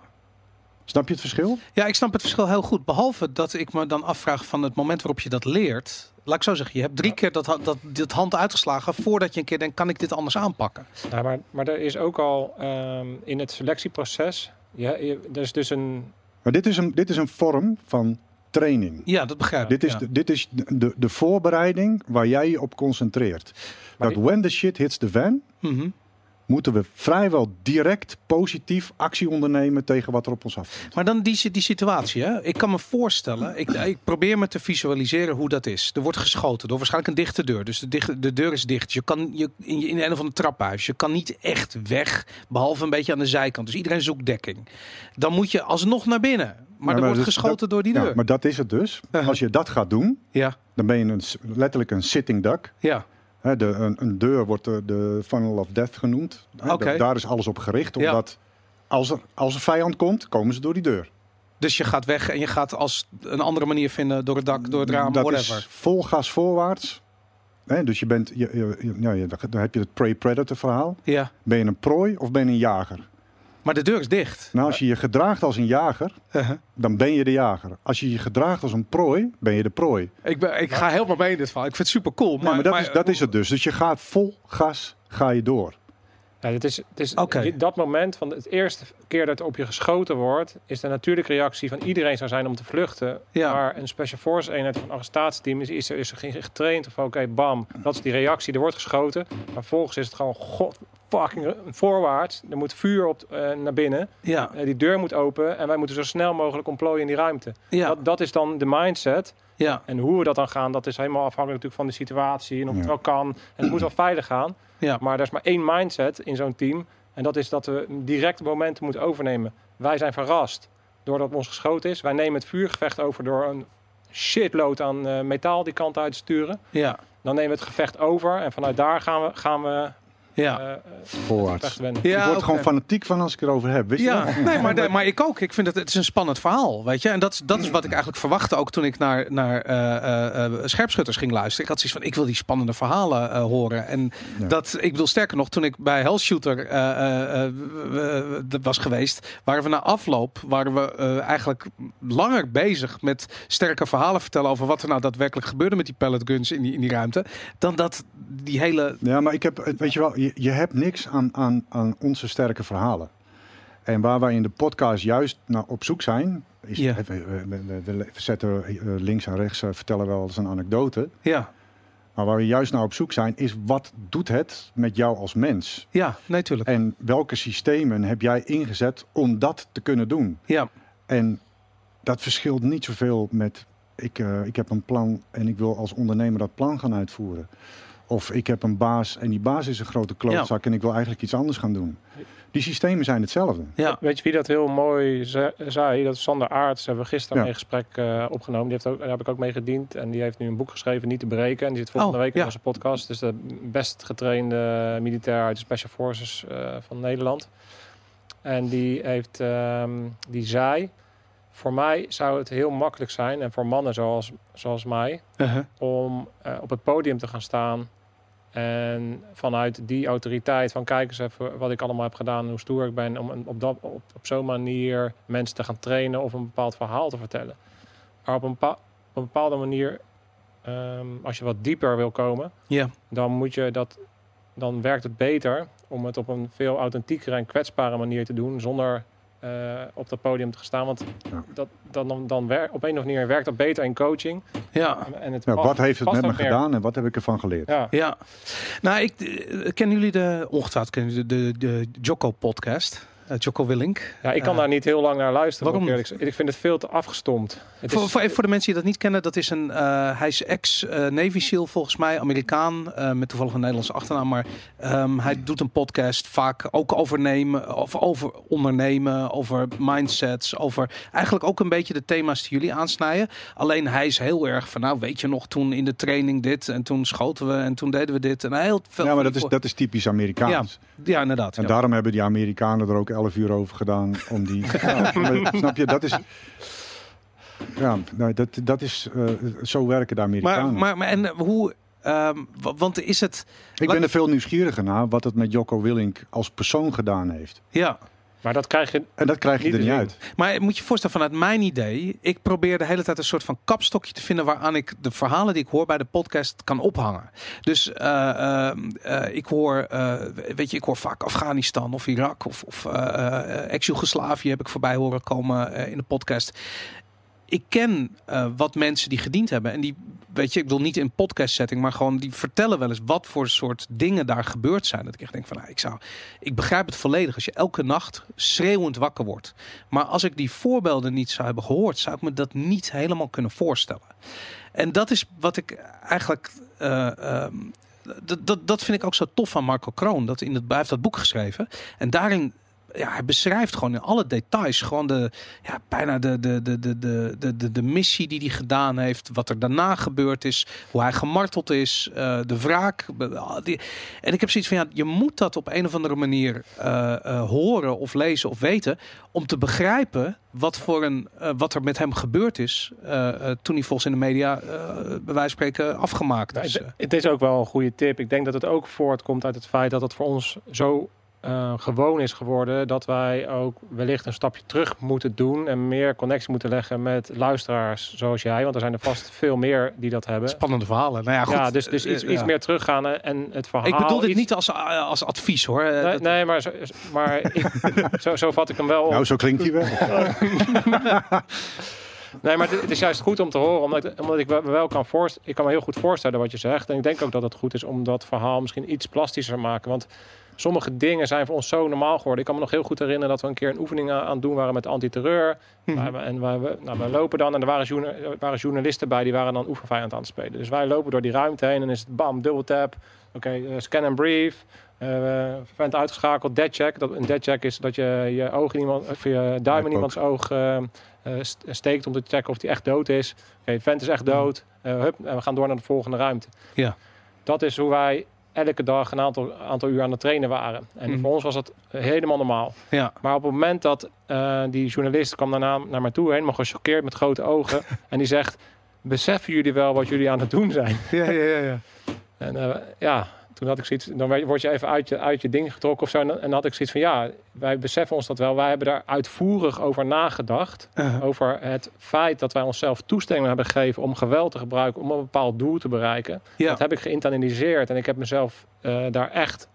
Snap je het verschil? Ja, ik snap het verschil heel goed. Behalve dat ik me dan afvraag van het moment waarop je dat leert. laat ik zo zeggen, je hebt drie keer dat, dat, dat hand uitgeslagen voordat je een keer denkt, kan ik dit anders aanpakken? Ja, maar, maar er is ook al ehm, in het selectieproces, ja, je- er is dus een, Maar dit is een, dit is een vorm van training. Ja, dat begrijp ik. Dit is, ja. de, dit is de, de, voorbereiding waar jij je op concentreert. Maar dat die- when the shit hits the fan, Mhm. Moeten we vrijwel direct positief actie ondernemen tegen wat er op ons afkomt. Maar dan die, die situatie, hè? ik kan me voorstellen, ik, ik probeer me te visualiseren hoe dat is. Er wordt geschoten door waarschijnlijk een dichte deur. Dus de, de deur is dicht. Je kan je, in, in een of ander trappenhuis. Je kan niet echt weg, behalve een beetje aan de zijkant. Dus iedereen zoekt dekking. Dan moet je alsnog naar binnen. Maar maar er wordt dus geschoten dat- door die Ja, deur. maar dat is het dus. Uh-huh. Als je dat gaat doen, Ja, dan ben je een, letterlijk een sitting duck. ja, Hè, de, een, een deur wordt de, de funnel of death genoemd. Daar is alles op gericht. Omdat als, er, als een vijand komt, komen ze door die deur. dus je gaat weg en je gaat als een andere manier vinden door het dak, door het raam, dat whatever. is vol gas voorwaarts. Hè, dus je bent, je, je- je- ja, je- dan heb je het prey-predator verhaal. Ja, Ben je een prooi of ben je een jager? Maar de deur is dicht. Nou, als je je gedraagt als een jager, Uh-huh. dan ben je de jager. Als je je gedraagt als een prooi, ben je de prooi. Ik, ben, ik ga helemaal mee in dit verhaal. Ik vind het super cool. Maar, maar, dat, is, dat is het dus. Dus je gaat vol gas, ga je door. Ja, het is, het is dat moment van het eerste keer dat er op je geschoten wordt, is de natuurlijke reactie van iedereen zou zijn om te vluchten. Ja. Maar een special force eenheid of een arrestatieteam is, is er, is er geen getraind of oké, bam, dat is die reactie, er wordt geschoten. Maar vervolgens is het gewoon god fucking voorwaarts. Er moet vuur op eh, naar binnen. Ja, Eh, die deur moet open en wij moeten zo snel mogelijk ontplooien in die ruimte. ja, Dat, dat is dan de mindset. ja, En hoe we dat dan gaan, dat is helemaal afhankelijk natuurlijk van de situatie en of het wel kan. En het moet wel veilig gaan. Ja. Maar er is maar één mindset in zo'n team. En dat is dat we direct momenten moeten overnemen. Wij zijn verrast doordat ons geschoten is. Wij nemen het vuurgevecht over door een shitload aan eh, metaal die kant uit te sturen. ja, Dan nemen we het gevecht over. En vanuit daar gaan we, gaan we ja. eh, eh, Voorwaarts. winnen. ik Ja, word gewoon fanatiek van als ik erover heb. Wist je Ja, dat? nee, maar, de- maar ik ook. Ik vind het, het is een spannend verhaal, weet je. En dat, is- dat is wat ik eigenlijk verwachtte ook toen ik naar, naar eh, eh, eh, scherpschutters ging luisteren. Ik had zoiets van, ik wil die spannende verhalen eh, horen. En Ja. dat, ik bedoel, sterker nog, toen ik bij Hellshooter eh, eh, eh, was geweest, waren we na afloop, waren we eh, eigenlijk langer bezig met sterke verhalen vertellen over wat er nou daadwerkelijk gebeurde met die pellet guns in die, in die ruimte, dan dat die hele... Ja, maar ik heb, weet je wel, je, je hebt niks aan, aan, aan onze sterke verhalen. En waar wij in de podcast juist naar op zoek zijn, is, Ja. we, we- we- zetten eh, links en rechts, eh, vertellen wel eens een anekdote. Ja, Maar waar we juist naar op zoek zijn, is wat doet het met jou als mens? ja, nee, tuurlijk. En welke systemen heb jij ingezet om dat te kunnen doen? Ja, En dat verschilt niet zoveel met ik, eh, ik heb een plan en ik wil als ondernemer dat plan gaan uitvoeren. Of ik heb een baas en die baas is een grote klootzak en ik wil eigenlijk iets anders gaan doen. Die systemen zijn hetzelfde. ja, Weet je wie dat heel mooi ze- zei? Dat is Sander Aarts. Hebben we gisteren Ja. een gesprek eh, opgenomen. Die heeft ook, daar heb ik ook mee gediend. En die heeft nu een boek geschreven, Niet te breken. En die zit volgende Oh, week in ja. onze podcast. Dus de best getrainde militair uit de Special Forces eh, van Nederland. En die, heeft, ehm, die zei... Voor mij zou het heel makkelijk zijn, en voor mannen zoals, zoals mij... uh-huh. om eh, op het podium te gaan staan... En vanuit die autoriteit van kijk eens even wat ik allemaal heb gedaan en hoe stoer ik ben om op, dat, op, op zo'n manier mensen te gaan trainen of een bepaald verhaal te vertellen. Maar op een, bepa- op een bepaalde manier, ehm, als je wat dieper wil komen, dan moet je dat, dan werkt het beter om het op een veel authentiekere en kwetsbare manier te doen zonder eh, op dat podium te staan. Want Ja. dat, dan, dan, dan wer- op een of andere manier werkt dat beter in coaching. ja. En, en het Ja, past- wat heeft het met me meer. gedaan en wat heb ik ervan geleerd? Ja. Ja, nou, ik eh, kennen jullie de ongetwijfeld kennen jullie de, de, de Jocko podcast, Jocko Willink. Ja, ik kan Eh, daar niet heel lang naar luisteren. waarom ik eerlijk zeggen. Ik vind het veel te afgestomd. Het Voor, is- voor, even voor de mensen die dat niet kennen, dat is een, eh, hij is ex-Navy SEAL volgens mij, Amerikaan, eh, met toevallig een Nederlandse achternaam. Maar ehm, hij doet een podcast vaak ook over nemen, of over ondernemen, over mindsets, over eigenlijk ook een beetje de thema's die jullie aansnijden. Alleen hij is heel erg van, nou weet je nog, toen in de training dit en toen schoten we en toen deden we dit. En hij heel veel Ja, maar dat is, dat is typisch Amerikaans. ja inderdaad. En ja. daarom hebben die Amerikanen er ook elf uur over gedaan om die. Ja, maar snap je? Dat is. Ja, nou, dat, dat is. eh, zo werken de Amerikanen. maar, maar en hoe, ehm, wa- want is het, ik ben er veel nieuwsgieriger naar wat het met Jocko Willink als persoon gedaan heeft. ja. Maar dat krijg je En dat krijg je Niet er niet uit. Maar moet je voorstellen, vanuit mijn idee, ik probeer de hele tijd een soort van kapstokje te vinden waaraan ik de verhalen die ik hoor bij de podcast kan ophangen. Dus eh, eh, eh, ik hoor, eh, weet je, ik hoor vaak Afghanistan of Irak of, of eh, eh, ex-Jugoslavië heb ik voorbij horen komen eh, in de podcast. Ik ken eh, wat mensen die gediend hebben en die, weet je, ik bedoel niet in podcast setting, maar gewoon die vertellen wel eens wat voor soort dingen daar gebeurd zijn. Dat ik echt denk van, nou, ik zou, ik begrijp het volledig als je elke nacht schreeuwend wakker wordt. Maar als ik die voorbeelden niet zou hebben gehoord, zou ik me dat niet helemaal kunnen voorstellen. En dat is wat ik eigenlijk. eh, ehm, dat, dat, dat vind ik ook zo tof van Marco Kroon. Dat in het, hij heeft dat boek geschreven. En daarin. Ja, hij beschrijft gewoon in alle details gewoon de, ja, bijna de, de, de, de, de, de, de, missie die hij gedaan heeft, wat er daarna gebeurd is, hoe hij gemarteld is, eh, de wraak. be- die- En ik heb zoiets van, ja, je moet dat op een of andere manier eh, eh, horen of lezen of weten, om te begrijpen wat, voor een, wat er met hem gebeurd is toen hij volgens in de media, bij wijze van spreken, afgemaakt Nou, is. het, het is ook wel een goede tip. Ik denk dat het ook voortkomt uit het feit dat het voor ons zo eh, gewoon is geworden dat wij ook wellicht een stapje terug moeten doen en meer connectie moeten leggen met luisteraars zoals jij, want er zijn er vast veel meer die dat hebben. Spannende verhalen. Nou ja, goed, ja, dus, dus eh, iets, eh, iets ja. meer teruggaan en- en het verhaal. Ik bedoel dit iets- niet als, als advies hoor. Nee, dat- nee, maar, zo, maar ik, zo, zo vat ik hem wel op. Nou, zo klinkt hij wel. Nee, maar het, is juist goed om te horen, omdat ik, omdat ik wel- wel kan voorstellen. Ik kan me heel goed voorstellen wat je zegt. En ik denk ook dat het goed is om dat verhaal misschien iets plastischer te maken. Want sommige dingen zijn voor ons zo normaal geworden. Ik kan me nog heel goed herinneren dat we een keer een oefening aan het doen waren met antiterreur. Mhm. Waar we- En waar we, nou, we lopen dan en er waren, journa- waren journalisten bij die waren dan oefenvijand aan het spelen. Dus wij lopen door die ruimte heen en is het bam, dubbel tap. Oké, eh, scan and brief. eh vent uitgeschakeld, dead check. Dat, een dead check is dat je je oog in iemand, of je duim in iemands oog eh, eh, st- steekt om te checken of die echt dood is. Oké, vent is echt dood. Eh, hup, en we gaan door naar de volgende ruimte. Ja. Dat is hoe wij elke dag een aantal, aantal uur aan het trainen waren. En Mhm. voor ons was dat helemaal normaal. ja. Maar op het moment dat eh, die journalist kwam daarna naar mij toe, helemaal gechoqueerd met grote ogen. en die zegt, beseffen jullie wel wat jullie aan het doen zijn? Ja, ja, ja, ja. En eh, ja, toen had ik zoiets, dan word je even uit je, uit je ding getrokken of zo. En dan had ik zoiets van, ja, wij beseffen ons dat wel. Wij hebben daar uitvoerig over nagedacht. Uh, Over het feit dat wij onszelf toestemming hebben gegeven om geweld te gebruiken om een bepaald doel te bereiken. ja. Dat heb ik geïnternaliseerd en ik heb mezelf eh, daar echt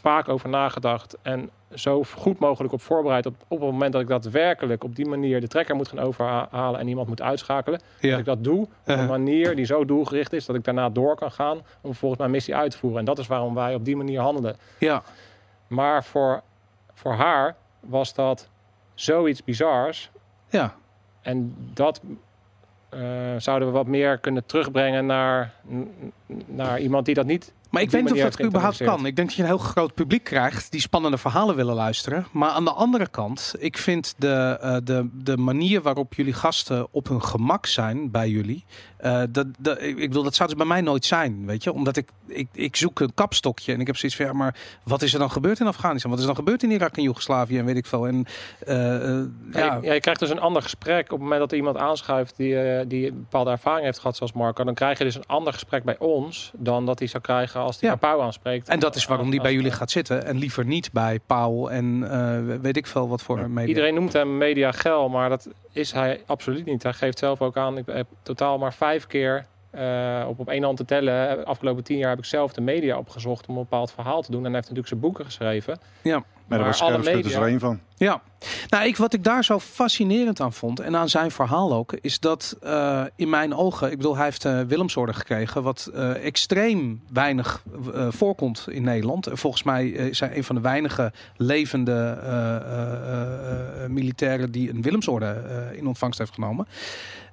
vaak over nagedacht. En zo goed mogelijk op voorbereid op, op het moment dat ik daadwerkelijk op die manier de trekker moet gaan overhalen en iemand moet uitschakelen. Dat ja. ik dat doe op een Uh, manier die zo doelgericht is dat ik daarna door kan gaan om volgens mijn missie uit te voeren. En dat is waarom wij op die manier handelen. ja. Maar voor, voor haar was dat zoiets bizars. Ja. En dat eh, zouden we wat meer kunnen terugbrengen naar, naar iemand die dat niet. Maar ik weet niet of dat überhaupt kan. Ik denk dat je een heel groot publiek krijgt die spannende verhalen willen luisteren. Maar aan de andere kant, ik vind de, eh, de, de manier waarop jullie gasten op hun gemak zijn bij jullie. eh, dat, dat, ik bedoel, dat zou dus bij mij nooit zijn, weet je. Omdat ik, ik, ik zoek een kapstokje en ik heb zoiets van, ja, maar wat is er dan gebeurd in Afghanistan? Wat is er dan gebeurd in Irak en Joegoslavië en weet ik veel. En eh, Ja. ja, Je, ja, je krijgt dus een ander gesprek op het moment dat er iemand aanschuift die, die een bepaalde ervaring heeft gehad, zoals Marco. Dan krijg je dus een ander gesprek bij ons dan dat hij zou krijgen als hij Ja. Pauw aanspreekt. en dat is waarom die Als- bij jullie gaat zitten en liever niet bij Pauw en eh, weet ik veel wat voor Ja. media. Iedereen noemt hem media gel, maar dat is hij absoluut niet. Hij geeft zelf ook aan, ik heb totaal maar vijf keer eh, op, op één hand te tellen. De afgelopen tien jaar heb ik zelf de media opgezocht om een bepaald verhaal te doen. En hij heeft natuurlijk zijn boeken geschreven. Maar daar was media- er één van. Ja, nou, ik, wat ik daar zo fascinerend aan vond en aan zijn verhaal ook, is dat eh, in mijn ogen, ik bedoel, hij heeft uh, Willemsorde gekregen, wat eh, extreem weinig eh, voorkomt in Nederland. En volgens mij eh, is hij een van de weinige levende eh, eh, eh, militairen die een Willemsorde eh, in ontvangst heeft genomen.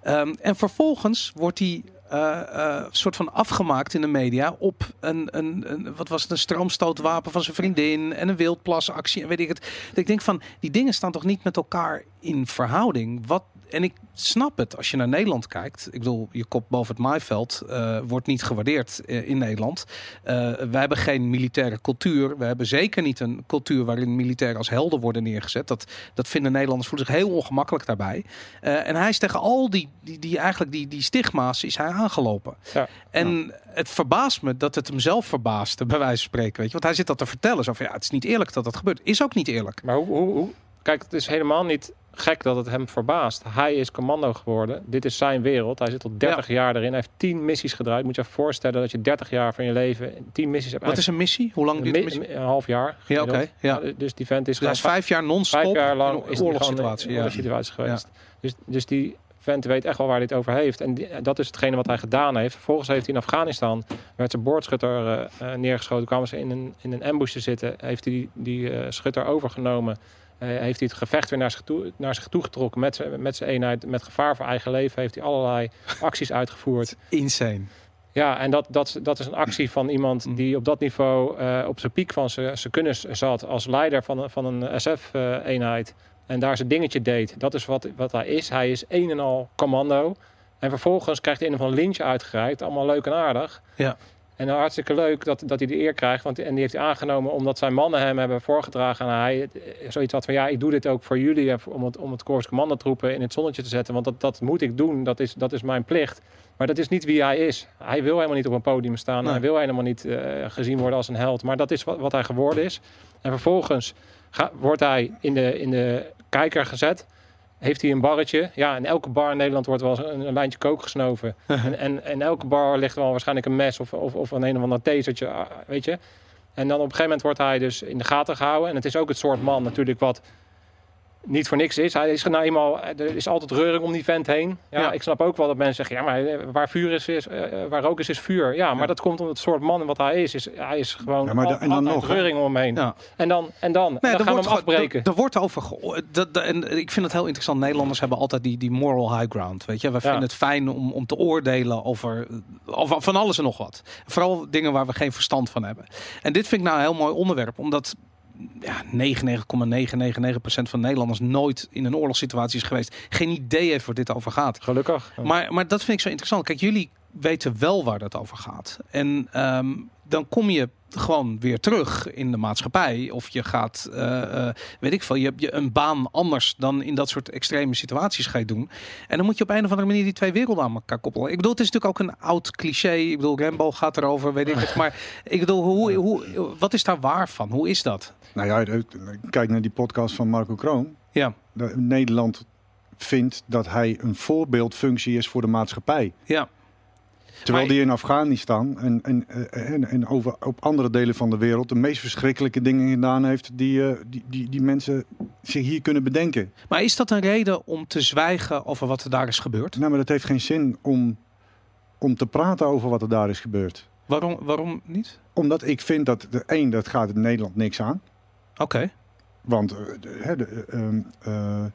Ehm, en vervolgens wordt hij eh, soort van afgemaakt in de media op een, een, een wat was het, een stroomstootwapen van zijn vriendin en een wildplasactie en weet ik het. Ik denk van, die dingen staan toch niet met elkaar in verhouding? Wat, en ik snap het als je naar Nederland kijkt. Ik bedoel, je kop boven het maaiveld eh, wordt niet gewaardeerd eh, in Nederland. Uh, wij hebben geen militaire cultuur. We hebben zeker niet een cultuur waarin militairen als helden worden neergezet. Dat, dat vinden Nederlanders voelen zich heel ongemakkelijk daarbij. en hij is tegen al die, die, die eigenlijk die, die stigma's is hij aangelopen. Ja. En het verbaast me dat het hem zelf verbaasde, bij wijze van spreken. Weet je? Want hij zit dat te vertellen. Zo van, ja, het is niet eerlijk dat dat gebeurt. Is ook niet eerlijk. Maar hoe, hoe, hoe Kijk, het is helemaal niet gek dat het hem verbaast. Hij is commando geworden. Dit is zijn wereld. Hij zit al 30 jaar erin. Hij heeft 10 missies gedraaid. Moet je je voorstellen dat je 30 jaar van je leven 10 missies hebt. Wat is een missie? Hoe lang duurt een missie? Een half jaar. Ja, oké. ja. Dus die vent is, dus vijf jaar non-stop vijf jaar lang is oorlogssituatie, ja. situatie geweest. Dus, dus die vent weet echt wel waar hij het over heeft. En dat is hetgene wat hij gedaan heeft. Vervolgens heeft hij in Afghanistan, werd zijn boordschutter uh, neergeschoten. Kwamen ze in een, in een ambush te zitten. Heeft hij die, die uh, schutter overgenomen. Heeft hij het gevecht weer naar zich toe, naar zich toe getrokken met, met zijn eenheid. Met gevaar voor eigen leven heeft hij allerlei acties uitgevoerd. Insane. Ja, en dat, dat, dat is een actie van iemand mm. die op dat niveau uh, op zijn piek van zijn kennis zat. Als leider van, van een SF-eenheid. En daar zijn dingetje deed. Dat is wat, wat hij is. Hij is een en al commando. En vervolgens krijgt hij een of ander lintje uitgereikt. Allemaal leuk en aardig. Ja. En nou, hartstikke leuk dat, dat hij de eer krijgt. Want, en die heeft hij aangenomen omdat zijn mannen hem hebben voorgedragen. En hij zoiets had van, ja, ik doe dit ook voor jullie. Om het, om het Korps Commandotroepen in het zonnetje te zetten. Want dat, dat moet ik doen. Dat is, dat is mijn plicht. Maar dat is niet wie hij is. Hij wil helemaal niet op een podium staan. Hij wil helemaal niet uh, gezien worden als een held. Maar dat is wat, wat hij geworden is. En vervolgens ga, wordt hij in de, in de kijker gezet heeft hij een barretje. Ja, in elke bar in Nederland wordt wel een, een lijntje kook gesnoven. en, en, en elke bar ligt wel waarschijnlijk een mes of, of, of een een of ander tasertje, ah, weet je. En dan op een gegeven moment wordt hij dus in de gaten gehouden. En het is ook het soort man natuurlijk wat niet voor niks is. Hij is nou eenmaal, er is altijd reuring om die vent heen. Ja, Ik snap ook wel dat mensen zeggen, ja, maar eh, waar vuur is, is uh, waar rook is, is vuur. Ja, maar dat komt omdat het soort man wat hij is. is hij is gewoon ja, maar al, en dan nog, reuring om hem heen. Ja. En dan, en dan, nee, en dan gaan we hem afbreken. Er wordt over, dat, en ik vind het heel interessant. Nederlanders hebben altijd die, die moral high ground, weet je. We vinden het fijn om, om te oordelen over, over van alles en nog wat. Vooral dingen waar we geen verstand van hebben. En dit vind ik nou een heel mooi onderwerp, omdat ja, 99,999% van Nederlanders nooit in een oorlogssituatie is geweest. Geen idee heeft waar dit over gaat. Gelukkig. Maar, maar dat vind ik zo interessant. Kijk, jullie weten wel waar dat over gaat. En ehm, dan kom je gewoon weer terug in de maatschappij. Of je gaat, uh, weet ik veel, je hebt je een baan anders dan in dat soort extreme situaties ga je doen. En dan moet je op een of andere manier die twee werelden aan elkaar koppelen. Ik bedoel, het is natuurlijk ook een oud cliché. Ik bedoel, Rambo gaat erover, weet ik het. Maar ik bedoel, hoe, hoe, wat is daar waar van? Hoe is dat? Nou ja, kijk naar die podcast van Marco Kroon. Ja. Nederland vindt dat hij een voorbeeldfunctie is voor de maatschappij. Ja. Terwijl die in Afghanistan en, en, eh, en, en, over, op andere delen van de wereld de meest verschrikkelijke dingen gedaan heeft die, uh, die, die, die mensen zich hier kunnen bedenken. Maar is dat een reden om te zwijgen over wat er daar is gebeurd? Nou, maar dat heeft geen zin om, om te praten over wat er daar is gebeurd. Waarom, waarom niet? Omdat ik vind dat, de, één, dat gaat het Nederland niks aan. Oké. Want uh, de, ehm,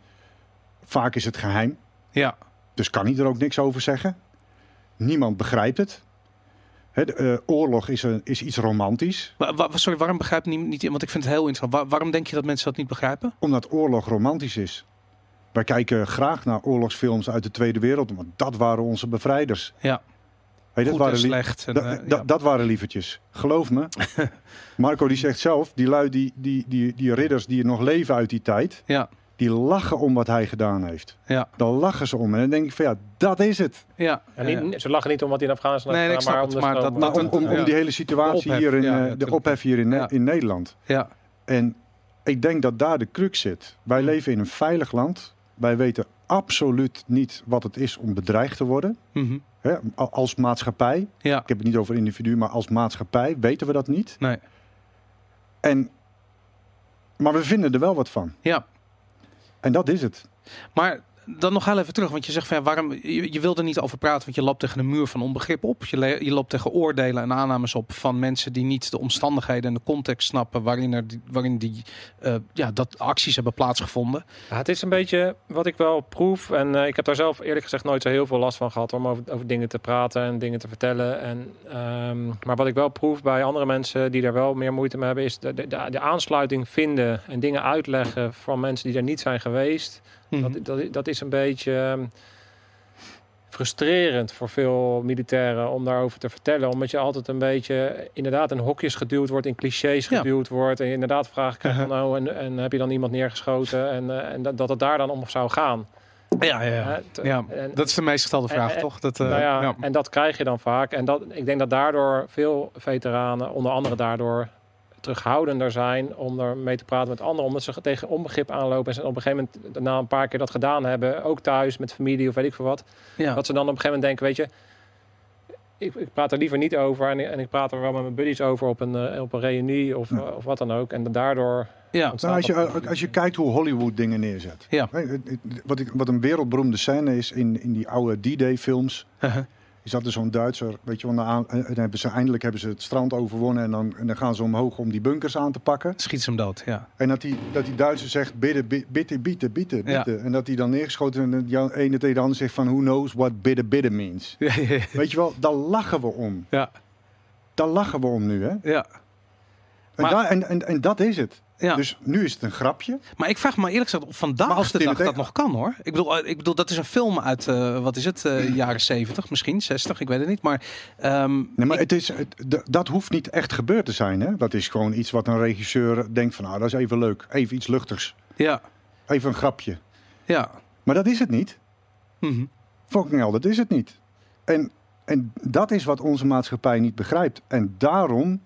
vaak is het geheim. Ja. Dus kan hij er ook niks over zeggen. Niemand begrijpt het. de, uh, oorlog is, een, is iets romantisch. sorry, waarom begrijpt niemand niet? Want ik vind het heel interessant. waarom denk je dat mensen dat niet begrijpen? Omdat oorlog romantisch is. Wij kijken graag naar oorlogsfilms uit de Tweede Wereldoorlog. Want dat waren onze bevrijders. Ja. Hey, dat, waren slecht. En, ja. dat waren lievertjes. Geloof me. Marco die zegt zelf, die lui, die, die, die, die ridders die nog leven uit die tijd. Ja die lachen om wat hij gedaan heeft. Ja. Daar lachen ze om. En dan denk ik van ja, dat is het. Ja. En niet, ze lachen niet om wat hij in Afghanistan nee, heeft gedaan, maar, om, maar, dat, om, om, die hele situatie hier in, ja, de ophef hier in, in Nederland. Ja. En ik denk dat daar de crux zit. Wij leven in een veilig land. Wij weten absoluut niet wat het is om bedreigd te worden. Mm als maatschappij. Ja. Ik heb het niet over individu, maar als maatschappij weten we dat niet. Nee. En, maar we vinden er wel wat van. Ja. En dat is het. Maar dan nog heel even terug, want je zegt van waarom je, je wil er niet over praten, want je loopt tegen een muur van onbegrip op. Je, je loopt tegen oordelen en aannames op van mensen die niet de omstandigheden en de context snappen waarin, er, waarin die uh, ja, dat acties hebben plaatsgevonden. Het is een beetje wat ik wel proef en uh, ik heb daar zelf eerlijk gezegd nooit zo heel veel last van gehad om over, over dingen te praten en dingen te vertellen. En, um, maar wat ik wel proef bij andere mensen die daar wel meer moeite mee hebben, is de, de, de aansluiting vinden en dingen uitleggen van mensen die er niet zijn geweest. Dat, mhm. dat, dat, is is een beetje ehm, frustrerend voor veel militairen om daarover te vertellen. Omdat je altijd een beetje inderdaad in hokjes geduwd wordt, in clichés Ja. geduwd wordt. En je inderdaad vragen krijgt van Uh-huh. nou, en, en heb je dan iemand neergeschoten? En, eh, en dat, dat het daar dan om zou gaan. Ja, ja, ja. ja. en- Dat is de meest gestelde vraag, en- toch? Dat, eh, nou ja. En dat krijg je dan vaak. En dat, ik denk dat daardoor veel veteranen, onder andere daardoor, terughoudender zijn om er mee te praten met anderen. Omdat ze tegen onbegrip aanlopen. En ze op een gegeven moment, na een paar keer dat gedaan hebben, ook thuis met familie of weet ik veel wat. ja. Dat ze dan op een gegeven moment denken, weet je, ik, ik praat er liever niet over. En, ik- en ik praat er wel met mijn buddies over op een, eh, op een reunie of, Ja. of wat dan ook. En daardoor ja. Nou, als, je, als je kijkt hoe Hollywood dingen neerzet. Ja. Wat, ik, wat een wereldberoemde scène is in, in die oude D-Day films. Uh-huh. Is dat er zo'n Duitser, weet je wel, aan- en dan hebben ze, eindelijk hebben ze het strand overwonnen. En dan, en dan gaan ze omhoog om die bunkers aan te pakken. Schiet ze hem dood, ja. En dat die, dat die Duitser zegt, bidden, bi- bitte, bitte, bitte, Ja. En dat die dan neergeschoten en de ene tegen de ander zegt van, who knows what bidden, bidden means. Ja, ja, ja. Weet je wel, daar lachen we om. ja. Daar lachen we om nu, hè. ja. En, Maar- daar- en, en, en dat is het. Ja. Dus nu is het een grapje. Maar ik vraag me eerlijk gezegd vandaag als de dag dat e- nog kan hoor. Ik bedoel, eh, ik bedoel dat is een film uit, eh, wat is het, eh, jaren 70 misschien, 60, ik weet het niet. Maar, ehm, Nee, maar ik- het is, het, dat hoeft niet echt gebeurd te zijn. Hè? Dat is gewoon iets wat een regisseur denkt van, nou, dat is even leuk. Even iets luchtigs. ja, Even een grapje. ja. Maar dat is het niet. Mhm. Fucking hell, dat is het niet. En, en dat is wat onze maatschappij niet begrijpt. En daarom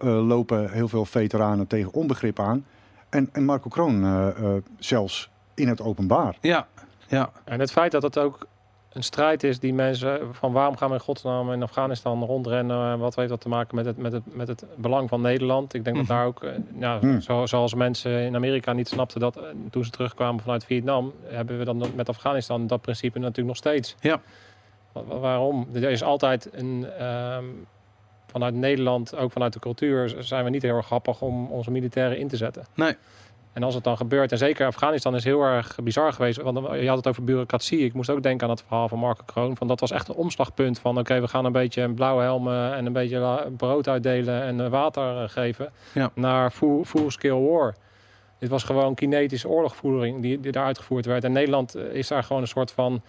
lopen heel veel veteranen tegen onbegrip aan. En, en Marco Kroon eh, eh, zelfs in het openbaar. Ja, ja, En het feit dat het ook een strijd is die mensen van waarom gaan we in godsnaam in Afghanistan rondrennen, wat heeft dat te maken met het, met het, met het belang van Nederland? Ik denk Mhm. dat daar ook, eh, ja, zo, zoals mensen in Amerika niet snapten dat eh, toen ze terugkwamen vanuit Vietnam, hebben we dan met Afghanistan dat principe natuurlijk nog steeds. Ja. Wa- wa- waarom? Er is altijd een, ehm, vanuit Nederland, ook vanuit de cultuur, zijn we niet heel erg grappig om onze militairen in te zetten. Nee. En als het dan gebeurt, en zeker Afghanistan is heel erg bizar geweest, want je had het over bureaucratie. Ik moest ook denken aan het verhaal van Marco Kroon. Van dat was echt een omslagpunt van oké, we gaan een beetje blauwe helmen en een beetje brood uitdelen en eh, water eh, geven. Ja. Naar full, full scale war. Dit was gewoon kinetische oorlogvoering die, die daar uitgevoerd werd. En Nederland eh, is daar gewoon een soort van.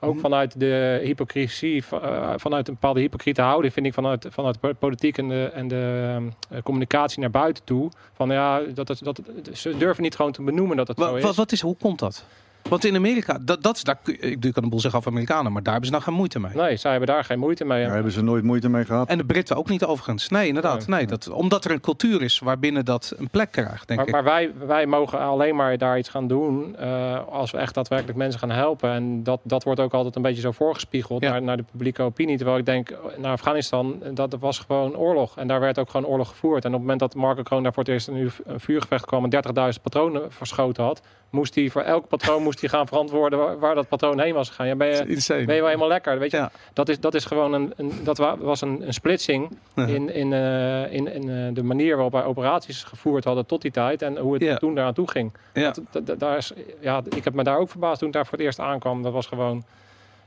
Ook Mhm. vanuit de hypocrisie, eh, vanuit een bepaalde hypocriete houding, vind ik vanuit, vanuit de politiek en de, en de eh, communicatie naar buiten toe. Van ja, dat, dat, het- ze durven niet gewoon te benoemen dat het zo is. wat, wat is, hoe komt dat? Want in Amerika, dat, dat daar, ik kan een boel zeggen over Amerikanen, maar daar hebben ze nou geen moeite mee. Nee, zij hebben daar geen moeite mee. Daar hebben ze nooit moeite mee gehad. En de Britten ook niet overigens. Nee, inderdaad. Nee. Nee, dat, omdat er een cultuur is waarbinnen dat een plek krijgt, denk Maar, ik. maar wij, wij mogen alleen maar daar iets gaan doen eh, als we echt daadwerkelijk mensen gaan helpen. En dat, dat wordt ook altijd een beetje zo voorgespiegeld Ja. naar, naar de publieke opinie. Terwijl ik denk, naar Afghanistan, dat was gewoon oorlog. En daar werd ook gewoon oorlog gevoerd. En op het moment dat Marco Kroon daar voor het eerst een vuurgevecht kwam en 30.000 patronen verschoten had, moest hij voor elk patroon moest hij gaan verantwoorden waar, waar dat patroon heen was gegaan. Ja, ben, je, ben je wel helemaal lekker. Weet je, Ja. dat, is, dat is gewoon een, een dat wa- was een, een splitsing in, in, eh, in, in eh, de manier waarop wij operaties gevoerd hadden tot die tijd en hoe het Ja. toen daaraan toe ging. Ja. Dat, daar is, ja, ik heb me daar ook verbaasd toen ik daar voor het eerst aankwam. Dat was gewoon,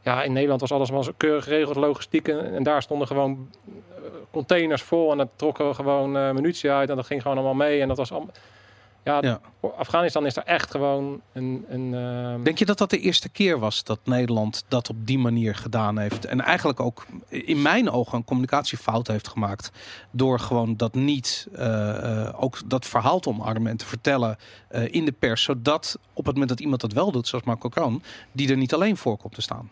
ja, in Nederland was alles zo keurig geregeld, logistiek en, en daar stonden gewoon eh, containers vol en dat trokken gewoon eh munitie uit en dat ging gewoon allemaal mee en dat was allemaal. Ja, Ja. Afghanistan is daar echt gewoon een. een ehm, Denk je dat dat de eerste keer was dat Nederland dat op die manier gedaan heeft? En eigenlijk ook in mijn ogen een communicatiefout heeft gemaakt. Door gewoon dat niet, eh, eh, ook dat verhaal te omarmen en te vertellen eh, in de pers. Zodat op het moment dat iemand dat wel doet, zoals Marco Kroon, die er niet alleen voor komt te staan.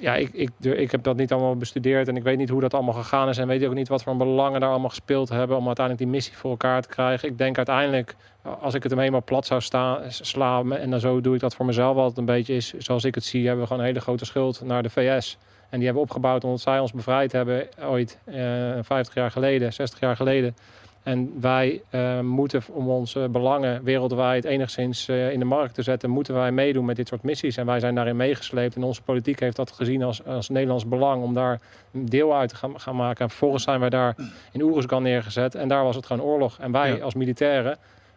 Ja, ik, ik, ik heb dat niet allemaal bestudeerd en ik weet niet hoe dat allemaal gegaan is en weet ook niet wat voor belangen daar allemaal gespeeld hebben om uiteindelijk die missie voor elkaar te krijgen. Ik denk uiteindelijk, als ik het hem eenmaal plat zou staan, slaan en dan zo doe ik dat voor mezelf altijd een beetje is, zoals ik het zie, hebben we gewoon een hele grote schuld naar de VS. En die hebben we opgebouwd omdat zij ons bevrijd hebben ooit, eh 50 jaar geleden, 60 jaar geleden. En wij eh, moeten om onze belangen wereldwijd enigszins eh, in de markt te zetten, moeten wij meedoen met dit soort missies. En wij zijn daarin meegesleept. En onze politiek heeft dat gezien als, als Nederlands belang om daar deel uit te gaan, gaan maken. En vervolgens zijn wij daar in Oeruzgan neergezet. En daar was het gewoon oorlog. En wij Ja. als militairen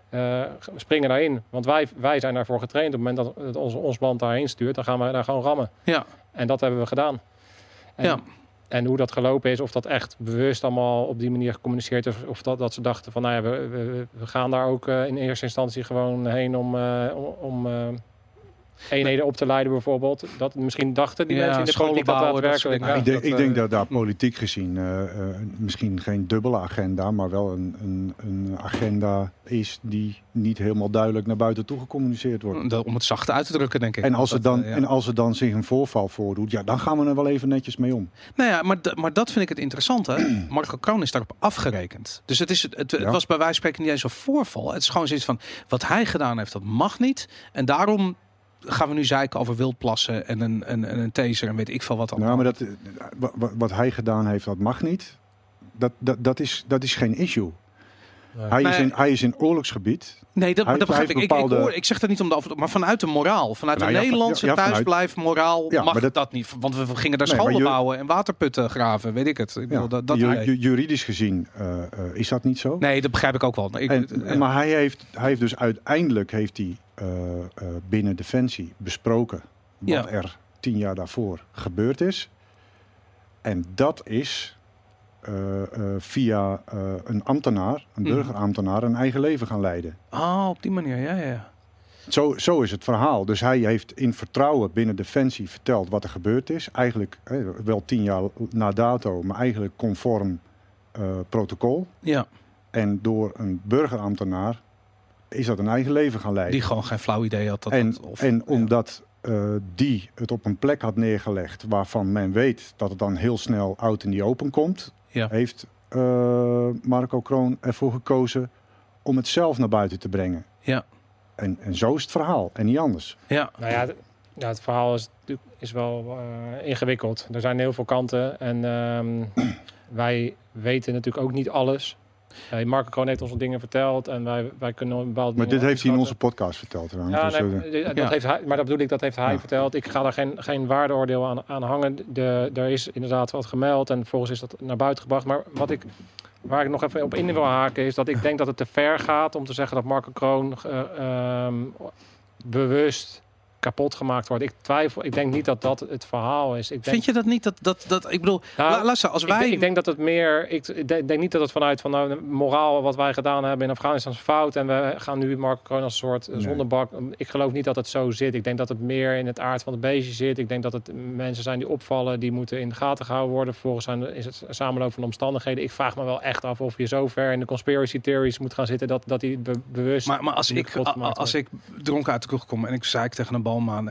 eh, springen daarin. Want wij, wij zijn daarvoor getraind. Op het moment dat ons, ons land daarheen stuurt, dan gaan wij daar gewoon rammen. Ja. En dat hebben we gedaan. En, Ja. En hoe dat gelopen is, of dat echt bewust allemaal op die manier gecommuniceerd is, of dat, dat ze dachten van, nou ja, we, we, we gaan daar ook eh, in eerste instantie gewoon heen om, eh, om, om, eh, eenheden op te leiden bijvoorbeeld. Dat misschien dachten die Ja, mensen in de politiek dat daadwerkelijk. ja, ik, denk, dat, ik denk eh, dat daar politiek gezien eh, eh, misschien geen dubbele agenda, maar wel een, een, een agenda is die niet helemaal duidelijk naar buiten toe gecommuniceerd wordt. Om het zacht uit te drukken, denk ik. En als, er Dat, dan, ja. en als er dan zich een voorval voordoet, ja, dan gaan we er wel even netjes mee om. Nou ja, maar, maar dat vind ik het interessante. Marco Kroon is daarop afgerekend. Dus het, is, het, het, het Ja. was bij wijze van spreken niet eens een voorval. Het is gewoon zoiets van, wat hij gedaan heeft, dat mag niet. En daarom gaan we nu zeiken over wildplassen en een, een, en een taser en weet ik veel wat dan. Nou, maar dat, eh, wa- wa- wat hij gedaan heeft, dat mag niet. Dat, dat, dat, is, dat is geen issue. Nee. Hij, is in, hij is in oorlogsgebied. Nee, dat, Hij- dat begrijp ik. Ik, ik, hoor, ik zeg dat niet om de over, maar vanuit de moraal, vanuit Nou de ja, van- Nederlandse ja, thuisblijf moraal Ja, mag dat, dat- niet. Want we gingen daar Nee, scholen bouwen en waterputten graven, weet ik het. Ik bedoel, dat, dat ju- juridisch gezien eh, eh, is dat niet zo. Nee, dat begrijp ik ook wel. Ik, En, ja. Maar hij heeft, hij heeft dus uiteindelijk heeft hij, eh, eh, binnen Defensie besproken wat Ja. er tien jaar daarvoor gebeurd is. En dat is eh, eh, via eh, een ambtenaar, een Mhm. burgerambtenaar, een eigen leven gaan leiden. Oh, op die manier, ja, ja. Zo, zo is het verhaal. Dus hij heeft in vertrouwen binnen Defensie verteld wat er gebeurd is. Eigenlijk eh, wel tien jaar na dato, maar eigenlijk conform eh, protocol. Ja, En door een burgerambtenaar is dat een eigen leven gaan leiden. die gewoon geen flauw idee had. Dat en, dat, of, en ja. omdat eh, die het op een plek had neergelegd waarvan men weet dat het dan heel snel out in die open komt, Ja. heeft eh, Marco Kroon ervoor gekozen om het zelf naar buiten te brengen. Ja. En, en zo is het verhaal en niet anders. Ja, Nou ja, het, ja, het verhaal is, natuurlijk- is wel eh, ingewikkeld. Er zijn heel veel kanten en ehm, wij weten natuurlijk ook niet alles. Eh, Marco Kroon heeft ons wat dingen verteld en wij, wij kunnen bepaalde Maar dingen dit heeft hij in onze podcast verteld. trouwens. Ja, Dus, nee, eh, maar, dat Ja. heeft hij, maar dat bedoel ik, dat heeft hij Ja. verteld. Ik ga daar geen, geen waardeoordeel aan, aan hangen. De, er is inderdaad wat gemeld en volgens is dat naar buiten gebracht. Maar wat ik, waar ik nog even op in wil haken is dat ik denk dat het te ver gaat om te zeggen dat Marco Kroon ehm, bewust kapot gemaakt wordt. Ik twijfel, ik denk niet dat dat het verhaal is. Ik denk, vind je dat niet? Dat, dat, dat, ik bedoel, Nou, luister, als wij... denk, ik denk dat het meer. Ik, ik denk, niet dat het vanuit van nou, de moraal wat wij gedaan hebben in Afghanistan is fout. En we gaan nu Marco Kroon als een soort Nee. zondebak. Ik geloof niet dat het zo zit. Ik denk dat het meer in het aard van het beestje zit. Ik denk dat het mensen zijn die opvallen, die moeten in de gaten gehouden worden. Vervolgens zijn, is het een samenloop van omstandigheden. Ik vraag me wel echt af of je zo ver in de conspiracy theories moet gaan zitten dat, dat die be- bewust. Maar, maar als, ik, als ik dronken uit de kroeg kom en ik zeik tegen een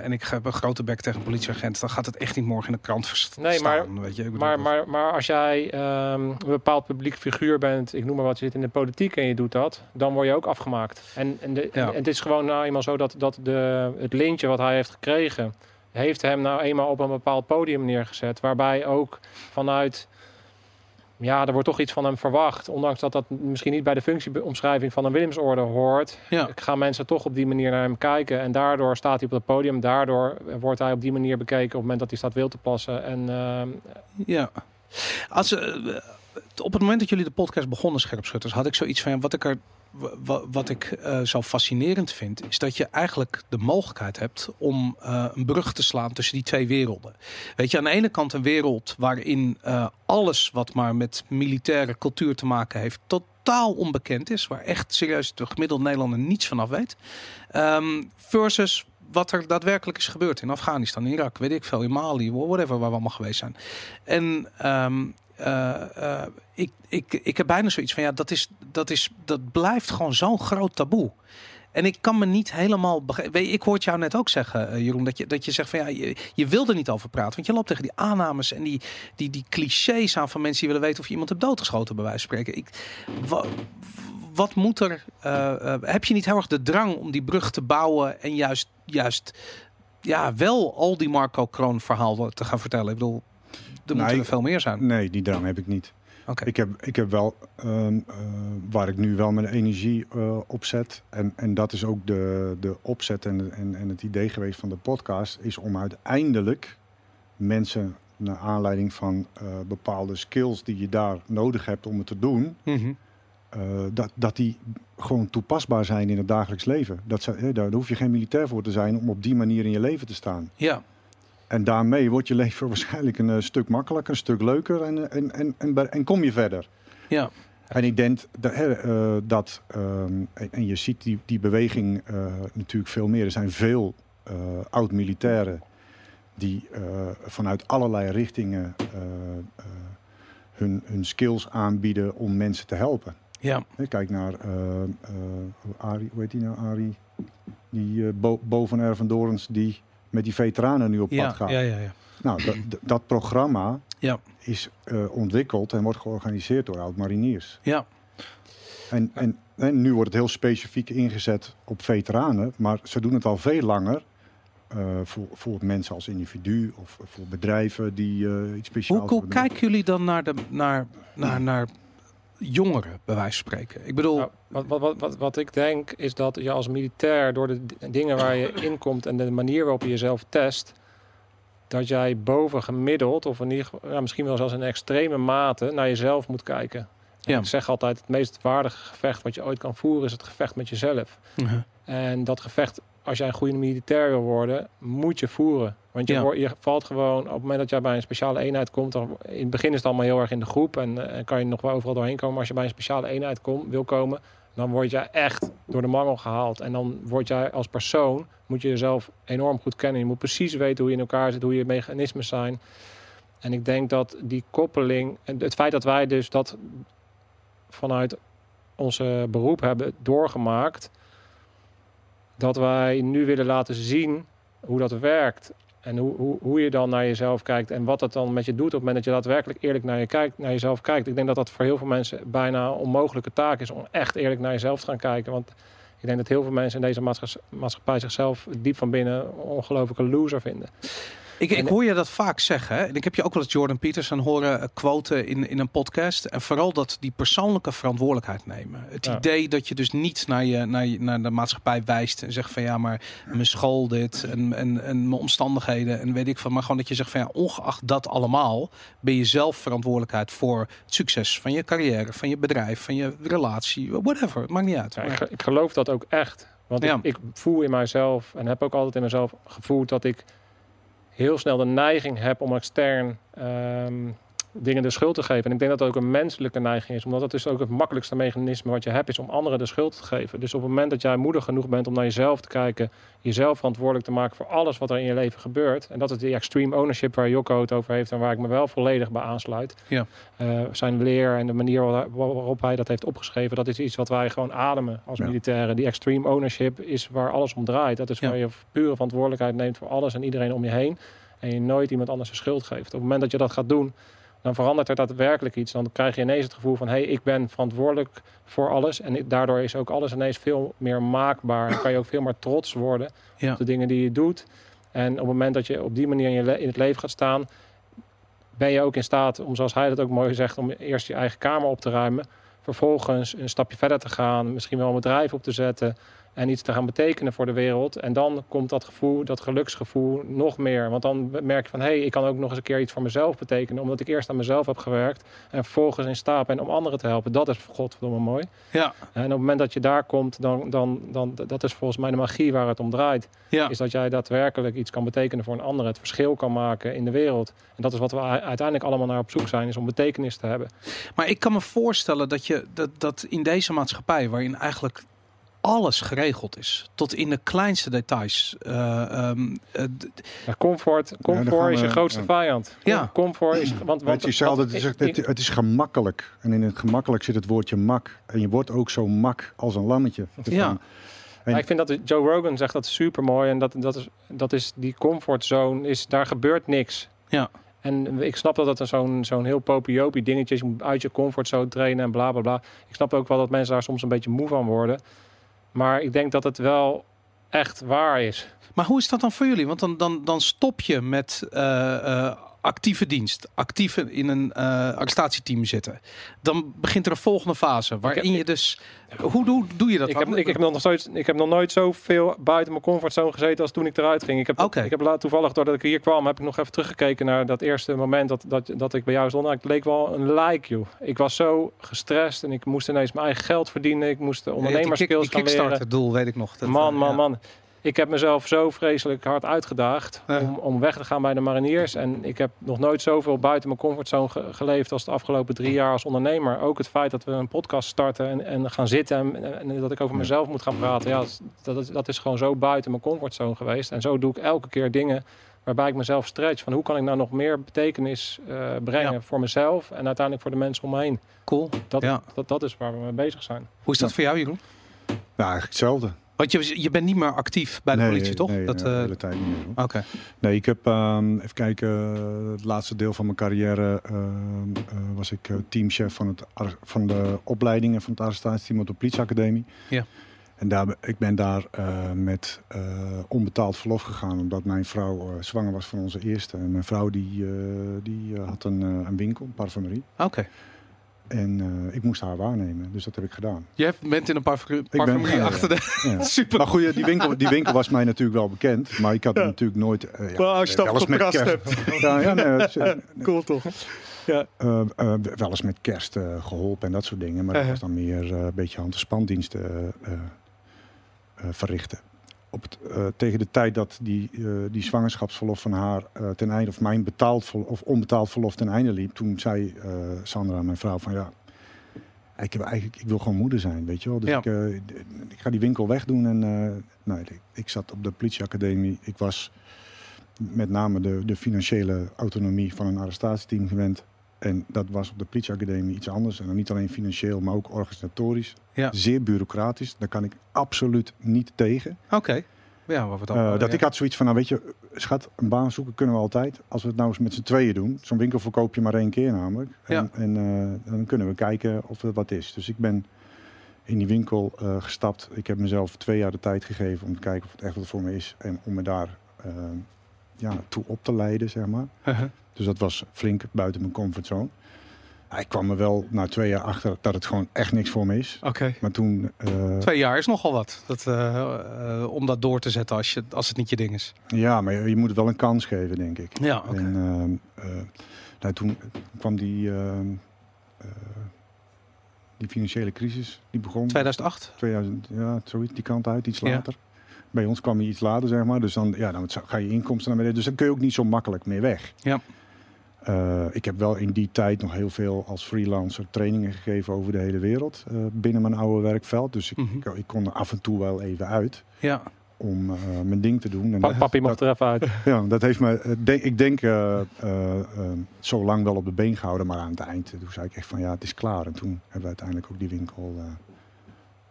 en ik heb een grote bek tegen een politieagent, dan gaat het echt niet morgen in de krant vers- Nee, maar- weet je? Ik bedoel, Maar, maar, maar als jij ehm, een bepaald publiek figuur bent, ik noem maar wat, je zit in de politiek en je doet dat, dan word je ook afgemaakt. En, en, de, Ja. en het is gewoon nou eenmaal zo dat, dat de, het lintje wat hij heeft gekregen, heeft hem nou eenmaal op een bepaald podium neergezet. Waarbij ook vanuit, ja, er wordt toch iets van hem verwacht. Ondanks dat dat misschien niet bij de functieomschrijving van een Willemsorde hoort, ja. gaan mensen toch op die manier naar hem kijken. En daardoor staat hij op het podium. Daardoor wordt hij op die manier bekeken op het moment dat hij staat wil te plassen. En ehm, Ja. Als, eh, op het moment dat jullie de podcast begonnen, Scherpschutters, had ik zoiets van wat ik er wat ik eh, zo fascinerend vind, is dat je eigenlijk de mogelijkheid hebt om eh, een brug te slaan tussen die twee werelden. Weet je, aan de ene kant een wereld waarin eh, alles wat maar met militaire cultuur te maken heeft, totaal onbekend is, waar echt serieus de gemiddelde Nederlander niets vanaf weet. Ehm, versus wat er daadwerkelijk is gebeurd in Afghanistan, Irak, weet ik veel, in Mali, whatever, waar we allemaal geweest zijn. En ehm, eh, eh, ik, ik, ik heb bijna zoiets van, ja, dat, is, dat, is, dat blijft gewoon zo'n groot taboe. En ik kan me niet helemaal begrijpen. Ik hoorde jou net ook zeggen, eh, Jeroen, dat je, dat je zegt van ja, je, je wil er niet over praten. Want je loopt tegen die aannames en die, die, die clichés aan van mensen die willen weten of je iemand hebt doodgeschoten, bij wijze van spreken. Ik, wa- wat moet er. heb je niet heel erg de drang om die brug te bouwen en juist, juist ja, wel al die Marco Kroon verhaal te gaan vertellen? Ik bedoel, er moeten Nee. er veel meer zijn. Nee, die drang heb ik niet. Ik, heb, ik heb wel, ehm, eh, waar ik nu wel mijn energie eh, op zet, en, en dat is ook de, de opzet en, en, en het idee geweest van de podcast, is om uiteindelijk mensen naar aanleiding van eh, bepaalde skills die je daar nodig hebt om het te doen, Mhm. dat, dat die gewoon toepasbaar zijn in het dagelijks leven. Dat eh, daar hoef je geen militair voor te zijn om op die manier in je leven te staan. Ja, En daarmee wordt je leven waarschijnlijk een eh, stuk makkelijker, een stuk leuker en, en, en, en, be- en kom je verder. ja, En ik denk dat, hè, eh, dat ehm, en, en je ziet die, die beweging eh, natuurlijk veel meer. Er zijn veel eh, oud-militairen die eh, vanuit allerlei richtingen eh, eh, hun, hun skills aanbieden om mensen te helpen. Ja, Kijk naar eh eh, Arie, hoe heet die nou, Arie? Die eh Bo Dorens die met die veteranen nu op pad ja, gaat. ja, ja, ja. Nou, dat, programma Ja. is eh, ontwikkeld en wordt georganiseerd door oud-mariniers. ja. En, en, en nu wordt het heel specifiek ingezet op veteranen, maar ze doen het al veel langer eh, voor, voor mensen als individu of voor bedrijven die eh, iets speciaals Hoe, hoe kijken jullie dan naar, de, naar, naar, naar jongeren, bij wijze van spreken? Ik bedoel, Nou, wat, wat, wat, wat, ik denk is dat je als militair door de dingen waar je in komt en de manier waarop je jezelf test, dat jij boven gemiddeld, of in ieder geval, ja, misschien wel zelfs in extreme mate, naar jezelf moet kijken. En Ja. Ik zeg altijd, het meest waardige gevecht wat je ooit kan voeren is het gevecht met jezelf. En dat gevecht, als jij een goede militair wil worden, moet je voeren. Want je, Ja. wordt- je valt gewoon, op het moment dat jij bij een speciale eenheid komt, dan, in het begin is het allemaal heel erg in de groep en, eh, en kan je nog wel overal doorheen komen. Maar als je bij een speciale eenheid kom, wil komen, dan word jij echt door de mangel gehaald. En dan word jij als persoon, moet je jezelf enorm goed kennen. Je moet precies weten hoe je in elkaar zit, hoe je mechanismes zijn. En ik denk dat die koppeling, het feit dat wij dus dat vanuit onze beroep hebben doorgemaakt, dat wij nu willen laten zien hoe dat werkt. En hoe, hoe, hoe je dan naar jezelf kijkt en wat dat dan met je doet op het moment dat je daadwerkelijk eerlijk naar, je kijkt, naar jezelf kijkt. Ik denk dat dat voor heel veel mensen bijna een onmogelijke taak is om echt eerlijk naar jezelf te gaan kijken. Want ik denk dat heel veel mensen in deze maatscha- maatschappij zichzelf diep van binnen ongelofelijke loser vinden. Ik, ik hoor je dat vaak zeggen. Hè? En ik heb je ook wel eens Jordan Peterson horen eh, quoten in, in een podcast. En vooral dat die persoonlijke verantwoordelijkheid nemen. Het Ja. idee dat je dus niet naar, je, naar, je, naar de maatschappij wijst en zegt van ja, maar mijn school dit en, en, en mijn omstandigheden en weet ik van. Maar gewoon dat je zegt van ja, ongeacht dat allemaal, ben je zelf verantwoordelijkheid voor het succes van je carrière, van je bedrijf, van je relatie, whatever. Het maakt niet uit. Ja, ik, ik geloof dat ook echt. Want Ja. ik, ik voel in mijzelf en heb ook altijd in mezelf gevoeld dat ik heel snel de neiging heb om extern ehm, dingen de schuld te geven. En ik denk dat dat ook een menselijke neiging is. Omdat het dus ook het makkelijkste mechanisme wat je hebt is om anderen de schuld te geven. Dus op het moment dat jij moedig genoeg bent om naar jezelf te kijken, jezelf verantwoordelijk te maken voor alles wat er in je leven gebeurt. En dat is die extreme ownership waar Jocko het over heeft en waar ik me wel volledig bij aansluit. Ja. Eh, zijn leer en de manier waar- waarop hij dat heeft opgeschreven, dat is iets wat wij gewoon ademen als Ja. militairen. Die extreme ownership is waar alles om draait. Dat is Ja. waar je pure verantwoordelijkheid neemt voor alles en iedereen om je heen. En je nooit iemand anders de schuld geeft. Op het moment dat je dat gaat doen, dan verandert er daadwerkelijk iets. Dan krijg je ineens het gevoel van, hé, hey, ik ben verantwoordelijk voor alles. En daardoor is ook alles ineens veel meer maakbaar. En kan je ook veel meer trots worden Ja. op de dingen die je doet. En op het moment dat je op die manier in, je in het leven gaat staan, ben je ook in staat om, zoals hij dat ook mooi zegt, om eerst je eigen kamer op te ruimen. Vervolgens een stapje verder te gaan, misschien wel een bedrijf op te zetten en iets te gaan betekenen voor de wereld. En dan komt dat gevoel, dat geluksgevoel nog meer. Want dan merk je van, hé, hey, ik kan ook nog eens een keer iets voor mezelf betekenen. Omdat ik eerst aan mezelf heb gewerkt en vervolgens in staat ben om anderen te helpen. Dat is godverdomme mooi. ja, En op het moment dat je daar komt, dan, dan, dan dat is volgens mij de magie waar het om draait. ja. Is dat jij daadwerkelijk iets kan betekenen voor een ander. Het verschil kan maken in de wereld. En dat is wat we uiteindelijk allemaal naar op zoek zijn. Is om betekenis te hebben. Maar ik kan me voorstellen dat, je, dat, dat in deze maatschappij, waarin eigenlijk alles geregeld is, tot in de kleinste details. eh, ehm, eh, Maar comfort, comfort is je grootste ja. vijand. Ja. Comfort is... Want, want, het, is zelf, het, is, het, het is gemakkelijk. En in het gemakkelijk zit het woordje mak. En je wordt ook zo mak als een lammetje. Ja. En- ik vind dat Joe Rogan zegt dat super mooi. En dat, dat, is, dat is die comfortzone. Is, daar gebeurt niks. Ja. En ik snap dat het een zo'n zo'n heel popiopie dingetje is. Je moet uit je comfortzone trainen en bla bla bla. Ik snap ook wel dat mensen daar soms een beetje moe van worden. Maar ik denk dat het wel echt waar is. maar hoe is dat dan voor jullie? Want dan, dan, dan stop je met eh, eh, actieve dienst, actief in een eh arrestatieteam zitten. Dan begint er een volgende fase waarin je dus. Hoe doe, doe je dat? Ik heb, ik, heb nog nooit, ik heb nog nooit zoveel buiten mijn comfortzone gezeten als toen ik eruit ging. Ik heb, ik heb laat, toevallig, doordat ik hier kwam, heb ik nog even teruggekeken naar dat eerste moment dat, dat, dat ik bij jou stond. Nou, het leek wel een lijk, joh. Ik was zo gestrest en ik moest ineens mijn eigen geld verdienen. Ik moest Ja, ondernemerskills die gaan leren. Doel weet ik nog. Dat, Man, eh, man, ja. man. Ik heb mezelf zo vreselijk hard uitgedaagd Ja. om, om weg te gaan bij de mariniers. En ik heb nog nooit zoveel buiten mijn comfortzone ge- geleefd als de afgelopen drie jaar als ondernemer. Ook het feit dat we een podcast starten en, en gaan zitten en, en dat ik over mezelf moet gaan praten. Ja, dat, is, dat is gewoon zo buiten mijn comfortzone geweest. En zo doe ik elke keer dingen waarbij ik mezelf stretch. Van hoe kan ik nou nog meer betekenis eh, brengen Ja. voor mezelf en uiteindelijk voor de mensen om me heen. Cool. Dat, Ja. dat, dat is waar we mee bezig zijn. Hoe is dat Ja. voor jou, Jeroen? Ja, eigenlijk hetzelfde. Want je, je bent niet meer actief bij de Nee, politie, toch? Nee, dat, de eh, hele tijd niet meer. Oké. Nee, ik heb, ehm, even kijken, het laatste deel van mijn carrière ehm, eh, was ik eh, teamchef van, het, van de opleidingen van het arrestatieteam op de politieacademie. Ja. En daar, ik ben daar met onbetaald verlof gegaan, omdat mijn vrouw zwanger was van onze eerste. En mijn vrouw die, die had een, een winkel, een parfumerie. Oké. En eh, ik moest haar waarnemen, dus dat heb ik gedaan. Jij bent in een parfum parfumerie ja. achter de... Ja. Super. Maar goed, die winkel, die winkel was mij natuurlijk wel bekend, maar ik had Ja. natuurlijk nooit... eh, ja, Maar als je dat wel eens met contrast kerst- Ja, ja, nee, het is, eh, Cool toch? Ja. Eh, eh, wel eens met kerst eh, geholpen en dat soort dingen. Maar dat was dan meer eh, een beetje hand- en spandiensten eh, eh, eh, verrichten. Op het, eh, tegen de tijd dat die, eh, die zwangerschapsverlof van haar eh, ten einde, of mijn betaald verlof, of onbetaald verlof ten einde liep, toen zei Sandra, mijn vrouw, van ja, ik, heb eigenlijk, ik wil gewoon moeder zijn, weet je wel. Dus Ja. ik, ik ga die winkel wegdoen en nou, ik, ik zat op de politieacademie. Ik was met name de, de financiële autonomie van een arrestatieteam gewend. En dat was op de politieacademie iets anders. En dan niet alleen financieel, maar ook organisatorisch. Ja. Zeer bureaucratisch. Daar kan ik absoluut niet tegen. Oké. Ja, wat we dan... Eh, dat ja. ik had zoiets van, nou weet je, schat, een baan zoeken kunnen we altijd. Als we het nou eens met z'n tweeën doen. Zo'n winkel verkoop je maar één keer namelijk. En, Ja. en eh, dan kunnen we kijken of er wat is. Dus ik ben in die winkel eh, gestapt. Ik heb mezelf twee jaar de tijd gegeven om te kijken of het echt wat voor me is. En om me daar ja, toe op te leiden, zeg maar. Uh-huh. Dus dat was flink buiten mijn comfortzone. Ik kwam er wel na twee jaar achter dat het gewoon echt niks voor me is. Oké. Maar toen... eh, Twee jaar is nogal wat. Dat, eh, eh, om dat door te zetten als, je, als het niet je ding is. ja, maar je, je moet het wel een kans geven, denk ik. Ja, oké. En ehm, eh, nou, toen kwam die, ehm, eh, die financiële crisis, die begon. 2008? 2000, ja, zoiets, die kant uit, iets Ja. later. Bij ons kwam hij iets later, zeg maar. Dus dan, ja, dan ga je inkomsten naar beneden. Dus dan kun je ook niet zo makkelijk meer weg. Ja. Eh, ik heb wel in die tijd nog heel veel als freelancer trainingen gegeven over de hele wereld. eh, binnen mijn oude werkveld. Dus ik, Mhm. ik, ik kon er af en toe wel even uit Ja. om eh, mijn ding te doen. En Pa- dat- papi mocht er even uit. ja, dat heeft me, ik denk, zo lang wel op de been gehouden. Maar aan het eind, toen zei ik echt van ja, het is klaar. En toen hebben we uiteindelijk ook die winkel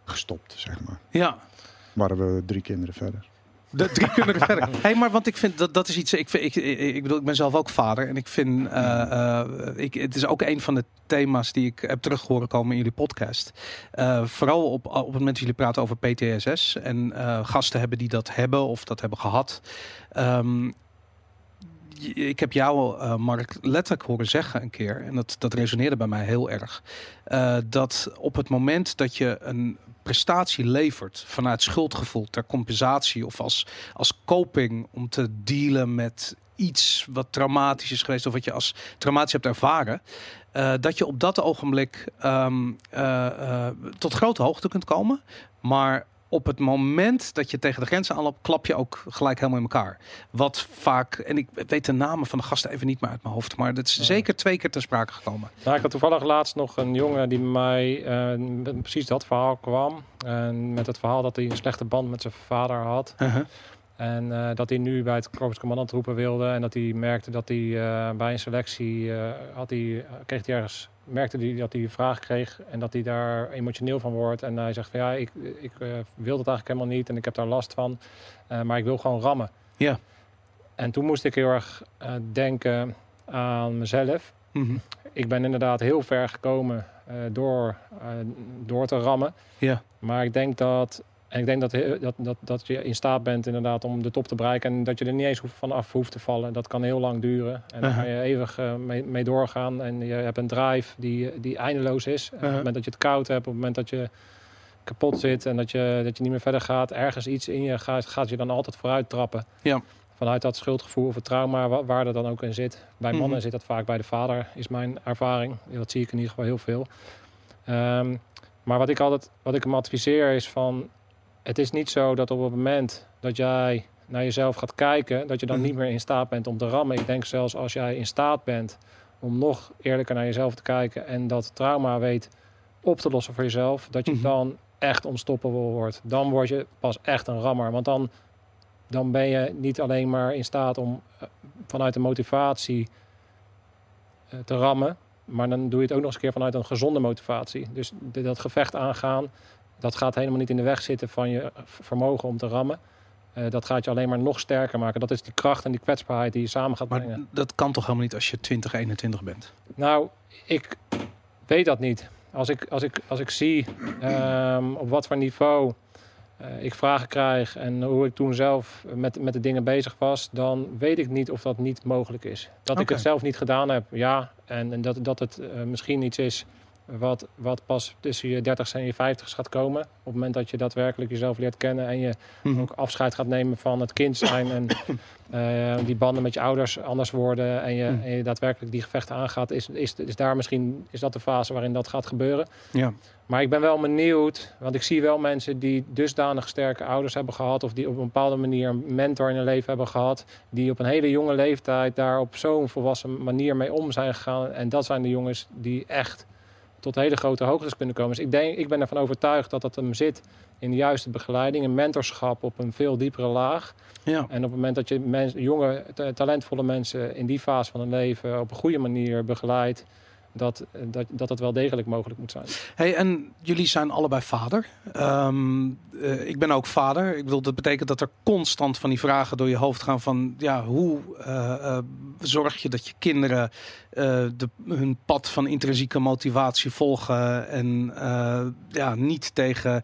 gestopt, zeg maar. Ja. Waren we drie kinderen verder. De drie kunnen er verder. Hey, maar want ik vind dat dat is iets. Ik, vind, ik, ik, ik bedoel, ik ben zelf ook vader. En ik vind. eh, eh, ik, het is ook een van de thema's die ik heb terug horen komen in jullie podcast. Eh, vooral op, op het moment dat jullie praten over PTSS. En gasten hebben die dat hebben of dat hebben gehad. Ehm, ik heb jou, Mark, letterlijk horen zeggen een keer. En dat, dat resoneerde bij mij heel erg. dat op het moment dat je een prestatie levert vanuit schuldgevoel ter compensatie of als, als coping om te dealen met iets wat traumatisch is geweest of wat je als traumatisch hebt ervaren, eh, dat je op dat ogenblik ehm, eh, eh, tot grote hoogte kunt komen, maar op het moment dat je tegen de grenzen aanloopt, klap je ook gelijk helemaal in elkaar. Wat vaak, en ik weet de namen van de gasten even niet meer uit mijn hoofd, maar dat is zeker twee keer ter sprake gekomen. Nou, ik had toevallig laatst nog een jongen die mij met precies dat verhaal kwam. En met het verhaal dat hij een slechte band met zijn vader had. En eh, dat hij nu bij het Corpus Commandant roepen wilde. En dat hij merkte dat hij eh, bij een selectie eh, had hij, kreeg hij ergens, merkte hij dat hij een vraag kreeg. En dat hij daar emotioneel van wordt. En hij zegt van ja, ik, ik wil dat eigenlijk helemaal niet. En ik heb daar last van. Maar ik wil gewoon rammen. Ja. En toen moest ik heel erg denken aan mezelf Mhm. ik ben inderdaad heel ver gekomen door, door te rammen. Ja. Maar ik denk dat. En ik denk dat, he- dat, dat, dat je in staat bent inderdaad om de top te bereiken. En dat je er niet eens hoeft, vanaf hoeft te vallen. Dat kan heel lang duren. En daar kan je eeuwig eh, mee, mee doorgaan. En je hebt een drive die, die eindeloos is. En Op het moment dat je het koud hebt, op het moment dat je kapot zit en dat je, dat je niet meer verder gaat, ergens iets in je gaat, gaat je dan altijd vooruit trappen. Ja. Vanuit dat schuldgevoel of het trauma, wa- waar dat dan ook in zit. Bij mannen Mhm. zit dat vaak bij de vader, is mijn ervaring. Dat zie ik in ieder geval heel veel. Ehm, maar wat ik altijd, wat ik hem adviseer is van het is niet zo dat op het moment dat jij naar jezelf gaat kijken, dat je dan Mhm. niet meer in staat bent om te rammen. Ik denk zelfs als jij in staat bent om nog eerlijker naar jezelf te kijken en dat trauma weet op te lossen voor jezelf, dat je Mhm. dan echt onstoppable wordt. Dan word je pas echt een rammer. Want dan, dan ben je niet alleen maar in staat om eh, vanuit de motivatie eh, te rammen, maar dan doe je het ook nog eens een keer vanuit een gezonde motivatie. Dus dat gevecht aangaan, dat gaat helemaal niet in de weg zitten van je vermogen om te rammen. Eh, dat gaat je alleen maar nog sterker maken. Dat is die kracht en die kwetsbaarheid die je samen gaat Maar brengen. dat kan toch helemaal niet als je 20, 21 bent? Nou, ik weet dat niet. Als ik, als ik, als ik zie ehm, op wat voor niveau eh, ik vragen krijg en hoe ik toen zelf met, met de dingen bezig was, dan weet ik niet of dat niet mogelijk is. Dat ik het zelf niet gedaan heb, ja. En, en dat, dat het eh, misschien iets is wat, wat pas tussen je 30 en je 50 gaat komen. Op het moment dat je daadwerkelijk jezelf leert kennen en je Mhm. ook afscheid gaat nemen van het kind zijn en eh, die banden met je ouders anders worden en je, Hmm. en je daadwerkelijk die gevechten aangaat, is, is, is daar misschien is dat de fase waarin dat gaat gebeuren. Ja. Maar ik ben wel benieuwd, want ik zie wel mensen die dusdanig sterke ouders hebben gehad of die op een bepaalde manier een mentor in hun leven hebben gehad, die op een hele jonge leeftijd daar op zo'n volwassen manier mee om zijn gegaan. En dat zijn de jongens die echt tot hele grote hoogtes kunnen komen. Dus ik, denk, ik ben ervan overtuigd dat dat hem zit in de juiste begeleiding, een mentorschap op een veel diepere laag. Ja. En op het moment dat je mens, jonge, ta- talentvolle mensen in die fase van hun leven op een goede manier begeleidt, dat, dat, dat het wel degelijk mogelijk moet zijn. Hey, en jullie zijn allebei vader. Ehm, eh, ik ben ook vader. Ik bedoel, dat betekent dat er constant van die vragen door je hoofd gaan van, ja, hoe eh, eh, zorg je dat je kinderen eh, de, hun pad van intrinsieke motivatie volgen en eh, ja, niet tegen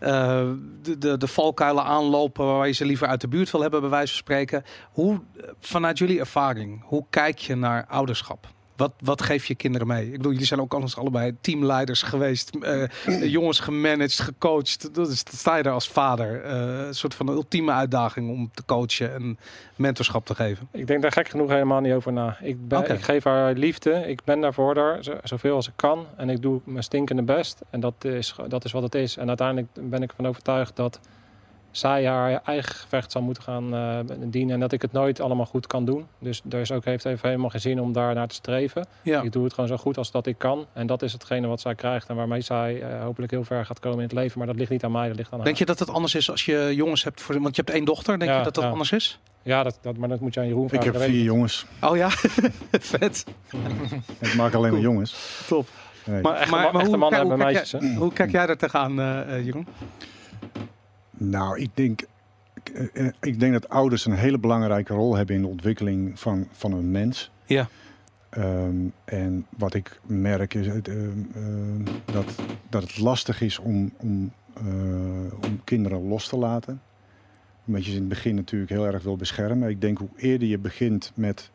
eh, de, de, de valkuilen aanlopen waar je ze liever uit de buurt wil hebben, bij wijze van spreken. Hoe, eh, vanuit jullie ervaring, hoe kijk je naar ouderschap? Wat, wat geef je kinderen mee? Ik bedoel, jullie zijn ook anders allebei teamleiders geweest, eh, jongens gemanaged, gecoacht. Dat, is, sta je er als vader. Eh, een soort van een ultieme uitdaging om te coachen en mentorschap te geven. Ik denk daar gek genoeg helemaal niet over na. Ik, ben, ik geef haar liefde. Ik ben daar voor haar, zo- zoveel als ik kan. En ik doe mijn stinkende best. En dat is, dat is wat het is. En uiteindelijk ben ik ervan overtuigd dat zij haar eigen gevecht zal moeten gaan eh, dienen. En dat ik het nooit allemaal goed kan doen. Dus er is ook, heeft even helemaal geen zin om daar naar te streven. Ja. Ik doe het gewoon zo goed als dat ik kan. En dat is hetgene wat zij krijgt. En waarmee zij eh, hopelijk heel ver gaat komen in het leven. Maar dat ligt niet aan mij, dat ligt aan haar. Denk je dat het anders is als je jongens hebt? Voor, want je hebt één dochter. Denk Ja, je dat dat ja. anders is? Ja, dat, dat, maar dat moet je aan Jeroen Ik vragen. heb dat weet vier ik jongens. Oh ja, vet. Ik maak alleen maar jongens. Top. Nee. Maar, Echte maar, ma- maar echte hoe, mannen kijk- hoe, hebben kijk meisjes, jij, hoe kijk jij daar tegenaan, eh eh, Jeroen? Nou, ik denk, eh, eh, ik denk dat ouders een hele belangrijke rol hebben in de ontwikkeling van, van een mens. Ja. Ehm, en wat ik merk is het, ehm, ehm, dat, dat het lastig is om, om, eh, om kinderen los te laten. Omdat je ze in het begin natuurlijk heel erg wil beschermen. Ik denk hoe eerder je begint met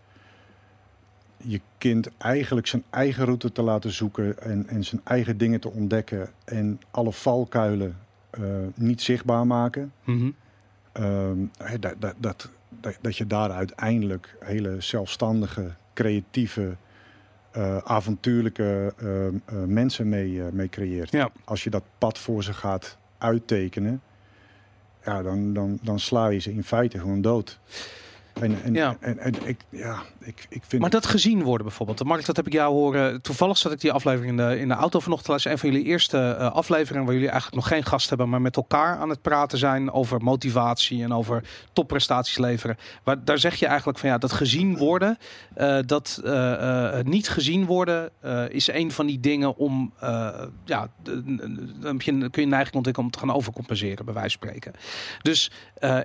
je kind eigenlijk zijn eigen route te laten zoeken en, en zijn eigen dingen te ontdekken en alle valkuilen niet zichtbaar maken. Mhm. Ehm, dat, dat, dat, dat, dat je daar uiteindelijk hele zelfstandige, creatieve, eh, avontuurlijke ehm, eh, mensen mee, eh, mee creëert. Ja. Als je dat pad voor ze gaat uittekenen, ja, dan, dan, dan sla je ze in feite gewoon dood. En, en, Ja. en, en ik, ja, ik, ik vind Maar dat gezien worden bijvoorbeeld. Mark, dat heb ik jou horen. Toevallig zat ik die aflevering in de, in de auto vanochtend te luisteren. Een van jullie eerste eh, afleveringen waar jullie eigenlijk nog geen gast hebben, maar met elkaar aan het praten zijn over motivatie en over topprestaties leveren. Waar, daar zeg je eigenlijk van ja, dat gezien worden, eh, dat eh, niet gezien worden, is een van die dingen om, ja, dan je- kun je neiging ontwikkelen om te gaan overcompenseren, bij wijze van spreken. Dus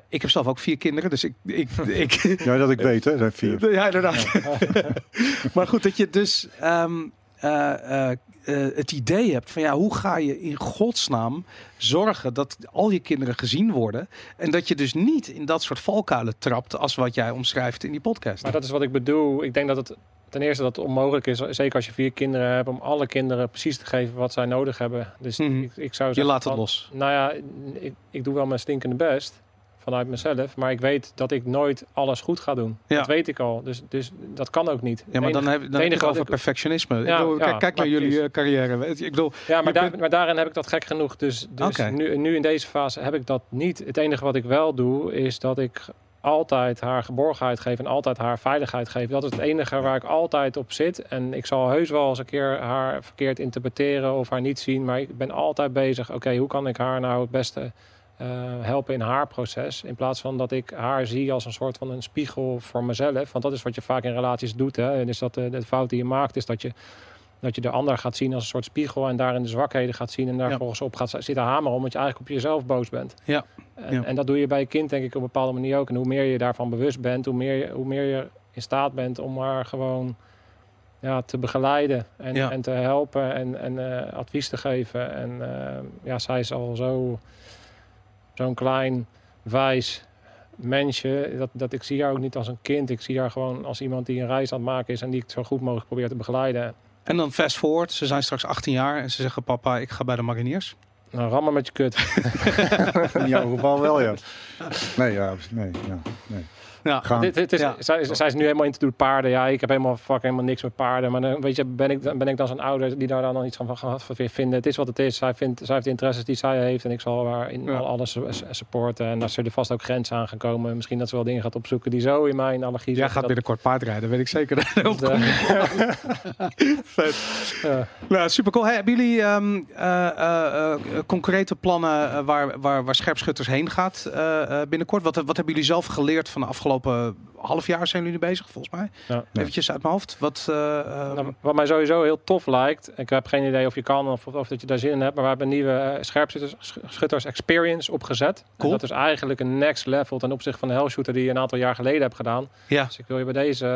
ik heb zelf ook vier kinderen, dus ik, ik, ik, Ja, dat ik weet, hè, dat vier. ja, inderdaad. maar goed, dat je dus ehm, eh, eh, eh, het idee hebt van ja, hoe ga je in godsnaam zorgen dat al je kinderen gezien worden en dat je dus niet in dat soort valkuilen trapt als wat jij omschrijft in die podcast. Maar dat is wat ik bedoel. Ik denk dat het ten eerste dat het onmogelijk is, zeker als je vier kinderen hebt, om alle kinderen precies te geven wat zij nodig hebben. Dus Mhm. ik, ik zou je laat het van, los. Nou ja, ik, ik doe wel mijn stinkende best. Vanuit mezelf. Maar ik weet dat ik nooit alles goed ga doen. Ja. Dat weet ik al. Dus, dus dat kan ook niet. Ja, maar dan heb, dan heb enige je het over ik- perfectionisme. Ik bedoel, ja, kijk, naar jullie eh, carrière. Ik bedoel, Ja, maar, daar, daarin heb ik dat gek genoeg. Dus, dus nu, nu in deze fase heb ik dat niet. Het enige wat ik wel doe, is dat ik altijd haar geborgenheid geef en altijd haar veiligheid geef. Dat is het enige waar ik altijd op zit. En ik zal heus wel eens een keer haar verkeerd interpreteren of haar niet zien. Maar ik ben altijd bezig. Oké, hoe kan ik haar nou het beste helpen in haar proces? In plaats van dat ik haar zie als een soort van een spiegel voor mezelf. Want dat is wat je vaak in relaties doet. Hè? En is dat de, de fout die je maakt, is dat je dat je de ander gaat zien als een soort spiegel en daarin de zwakheden gaat zien en daar Ja. volgens op gaat zitten hameren, omdat je eigenlijk op jezelf boos bent. Ja. En, Ja. en dat doe je bij je kind denk ik op een bepaalde manier ook. En hoe meer je daarvan bewust bent, hoe meer je, hoe meer je in staat bent om haar gewoon ja, te begeleiden en, Ja. en te helpen en, en eh, advies te geven. En eh, ja, zij is al zo zo'n klein, wijs mensje. Dat, dat ik zie haar ook niet als een kind. Ik zie haar gewoon als iemand die een reis aan het maken is en die ik zo goed mogelijk probeer te begeleiden. en dan fast forward. Ze zijn straks 18 jaar en ze zeggen: Papa, ik ga bij de mariniers. Nou, rammen met je kut. In jouw geval wel, ja. Nee, ja, nee, ja, nee. Ja, Gaan. Dit, dit is, Ja. zij, zij is nu helemaal into de paarden. Ja, ik heb helemaal fuck helemaal niks met paarden. Maar dan, weet je, ben ik, dan- ben ik dan zo'n ouder die daar dan iets van gaat vinden. Het is wat het is. Zij, vindt, zij heeft de interesses die zij heeft. En ik zal haar in Ja. al alles su- su- supporten. En daar zullen vast ook grenzen aan gaan komen. Misschien dat ze wel dingen gaat opzoeken die zo in mijn allergie Jij gaat dat- binnenkort paardrijden, weet ik zeker. dat, eh, Vet. ja. Nou, super cool. Hey, hebben jullie ehm, eh, eh, concrete plannen waar, waar, waar scherpschutters heen gaat eh, eh, binnenkort? Wat, wat hebben jullie zelf geleerd van de afgelopen half jaar zijn jullie bezig, volgens mij? Ja. Eventjes uit mijn hoofd. Wat, eh, eh, Nou, wat mij sowieso heel tof lijkt, ik heb geen idee of je kan of, of dat je daar zin in hebt, maar we hebben een nieuwe eh, scherpschutters sch- schutters experience opgezet. Cool. En dat is eigenlijk een next level ten opzichte van de hellshooter die je een aantal jaar geleden hebt gedaan. ja, Dus ik wil je bij deze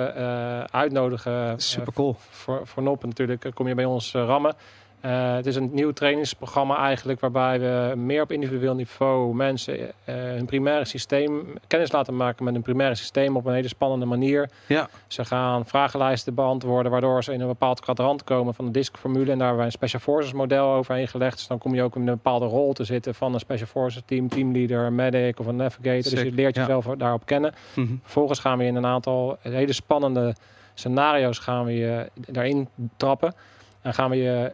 uitnodigen. super cool. voor, voor Noppen natuurlijk, kom je bij ons rammen. Eh, het is een nieuw trainingsprogramma eigenlijk waarbij we meer op individueel niveau mensen eh, hun primaire systeem kennis laten maken met hun primaire systeem op een hele spannende manier. Ja. Ze gaan vragenlijsten beantwoorden waardoor ze in een bepaald kwadrant komen van de DISC-formule en daar hebben wij een Special Forces model overheen gelegd. Dus dan kom je ook in een bepaalde rol te zitten van een Special Forces team, teamleader, medic of een navigator. Dus je leert Ja. jezelf daarop kennen. Mhm. Vervolgens gaan we in een aantal hele spannende scenario's gaan we je daarin trappen. En gaan we, je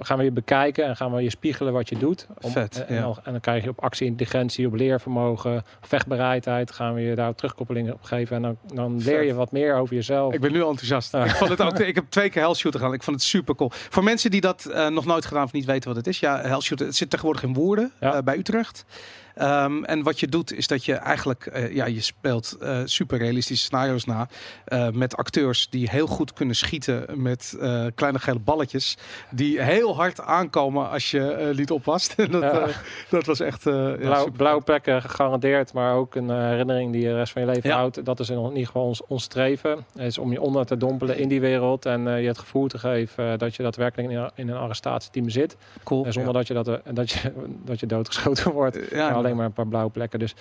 gaan we je bekijken en gaan we je spiegelen wat je doet. Vet, en, ja. dan, en dan krijg je op actie-intelligentie, op leervermogen, vechtbereidheid, gaan we je daar terugkoppelingen op geven. En dan, dan leer Vet. je wat meer over jezelf. Ik ben nu enthousiast. Ik, vond het ook, ik heb twee keer Hellshooter gedaan. Ik vond het super cool. Voor mensen die dat eh, nog nooit gedaan of niet weten wat het is. Ja, Hellshooter, het zit tegenwoordig in Woerden Ja. eh, bij Utrecht. Ehm, en wat je doet is dat je eigenlijk, eh, ja, je speelt eh, super realistische scenario's na. eh, met acteurs die heel goed kunnen schieten met kleine gele balletjes. Die heel hard aankomen als je niet oppast. Dat, Ja. dat was echt ja, Blauw, blauwe plekken gegarandeerd, maar ook een herinnering die je de rest van je leven Ja. houdt. Dat is in ieder geval ons, ons streven. Het is om je onder te dompelen in die wereld en je het gevoel te geven dat je daadwerkelijk in, een- in een arrestatieteam zit. cool. En zonder dat, je dat, dat, je, dat je doodgeschoten wordt. Ja. Maar een paar blauwe plekken. Dus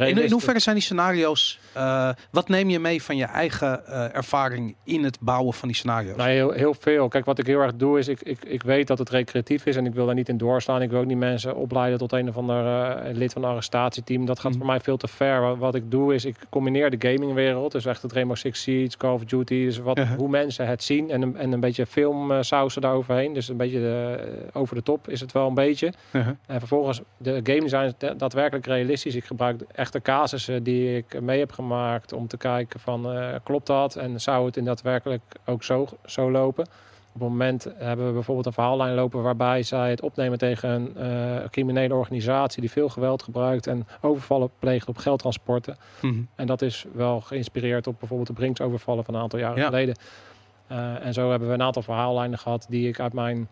In, in hoeverre zijn die scenario's? eh, wat neem je mee van je eigen eh, ervaring in het bouwen van die scenario's? Nou, heel, heel veel. Kijk, wat ik heel erg doe is, ik, ik, ik weet dat het recreatief is en ik wil daar niet in doorslaan. Ik wil ook niet mensen opleiden tot een of ander eh, lid van een arrestatieteam. Dat gaat Mhm. voor mij veel te ver. Wat, wat ik doe is, ik combineer de gamingwereld, dus echt het Rainbow Six Siege, Call of Duty, dus wat, Uh-huh. hoe mensen het zien en een, en een beetje filmsausen daaroverheen. Dus een beetje de, over de top is het wel een beetje. Uh-huh. En vervolgens, de game design is daadwerkelijk realistisch. Ik gebruik echte casussen die ik mee heb gemaakt om te kijken van eh, klopt dat en zou het in daadwerkelijk ook zo, zo lopen. Op het moment hebben we bijvoorbeeld een verhaallijn lopen waarbij zij het opnemen tegen een eh, criminele organisatie die veel geweld gebruikt en overvallen pleegt op geldtransporten. Mhm. En dat is wel geïnspireerd op bijvoorbeeld de Brinks-overvallen van een aantal jaren Ja. geleden. Eh, en zo hebben we een aantal verhaallijnen gehad die ik uit mijn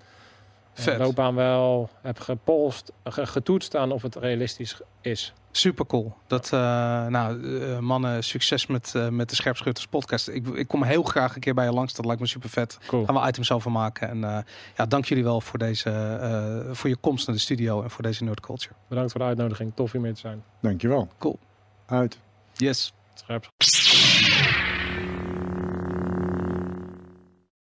Vet. loopbaan wel heb gepolst, ge- getoetst aan of het realistisch is. Super cool. Dat, eh, nou, eh, mannen, succes met, eh, met de Scherpschutters podcast. Ik, ik kom heel graag een keer bij je langs. Dat lijkt me super vet. Cool. Gaan we items over maken. En eh, ja, dank jullie wel voor, deze, eh, voor je komst naar de studio en voor deze nerd culture. Bedankt voor de uitnodiging. Tof hier mee te zijn. Dankjewel. Cool. Uit. Yes. Scherp.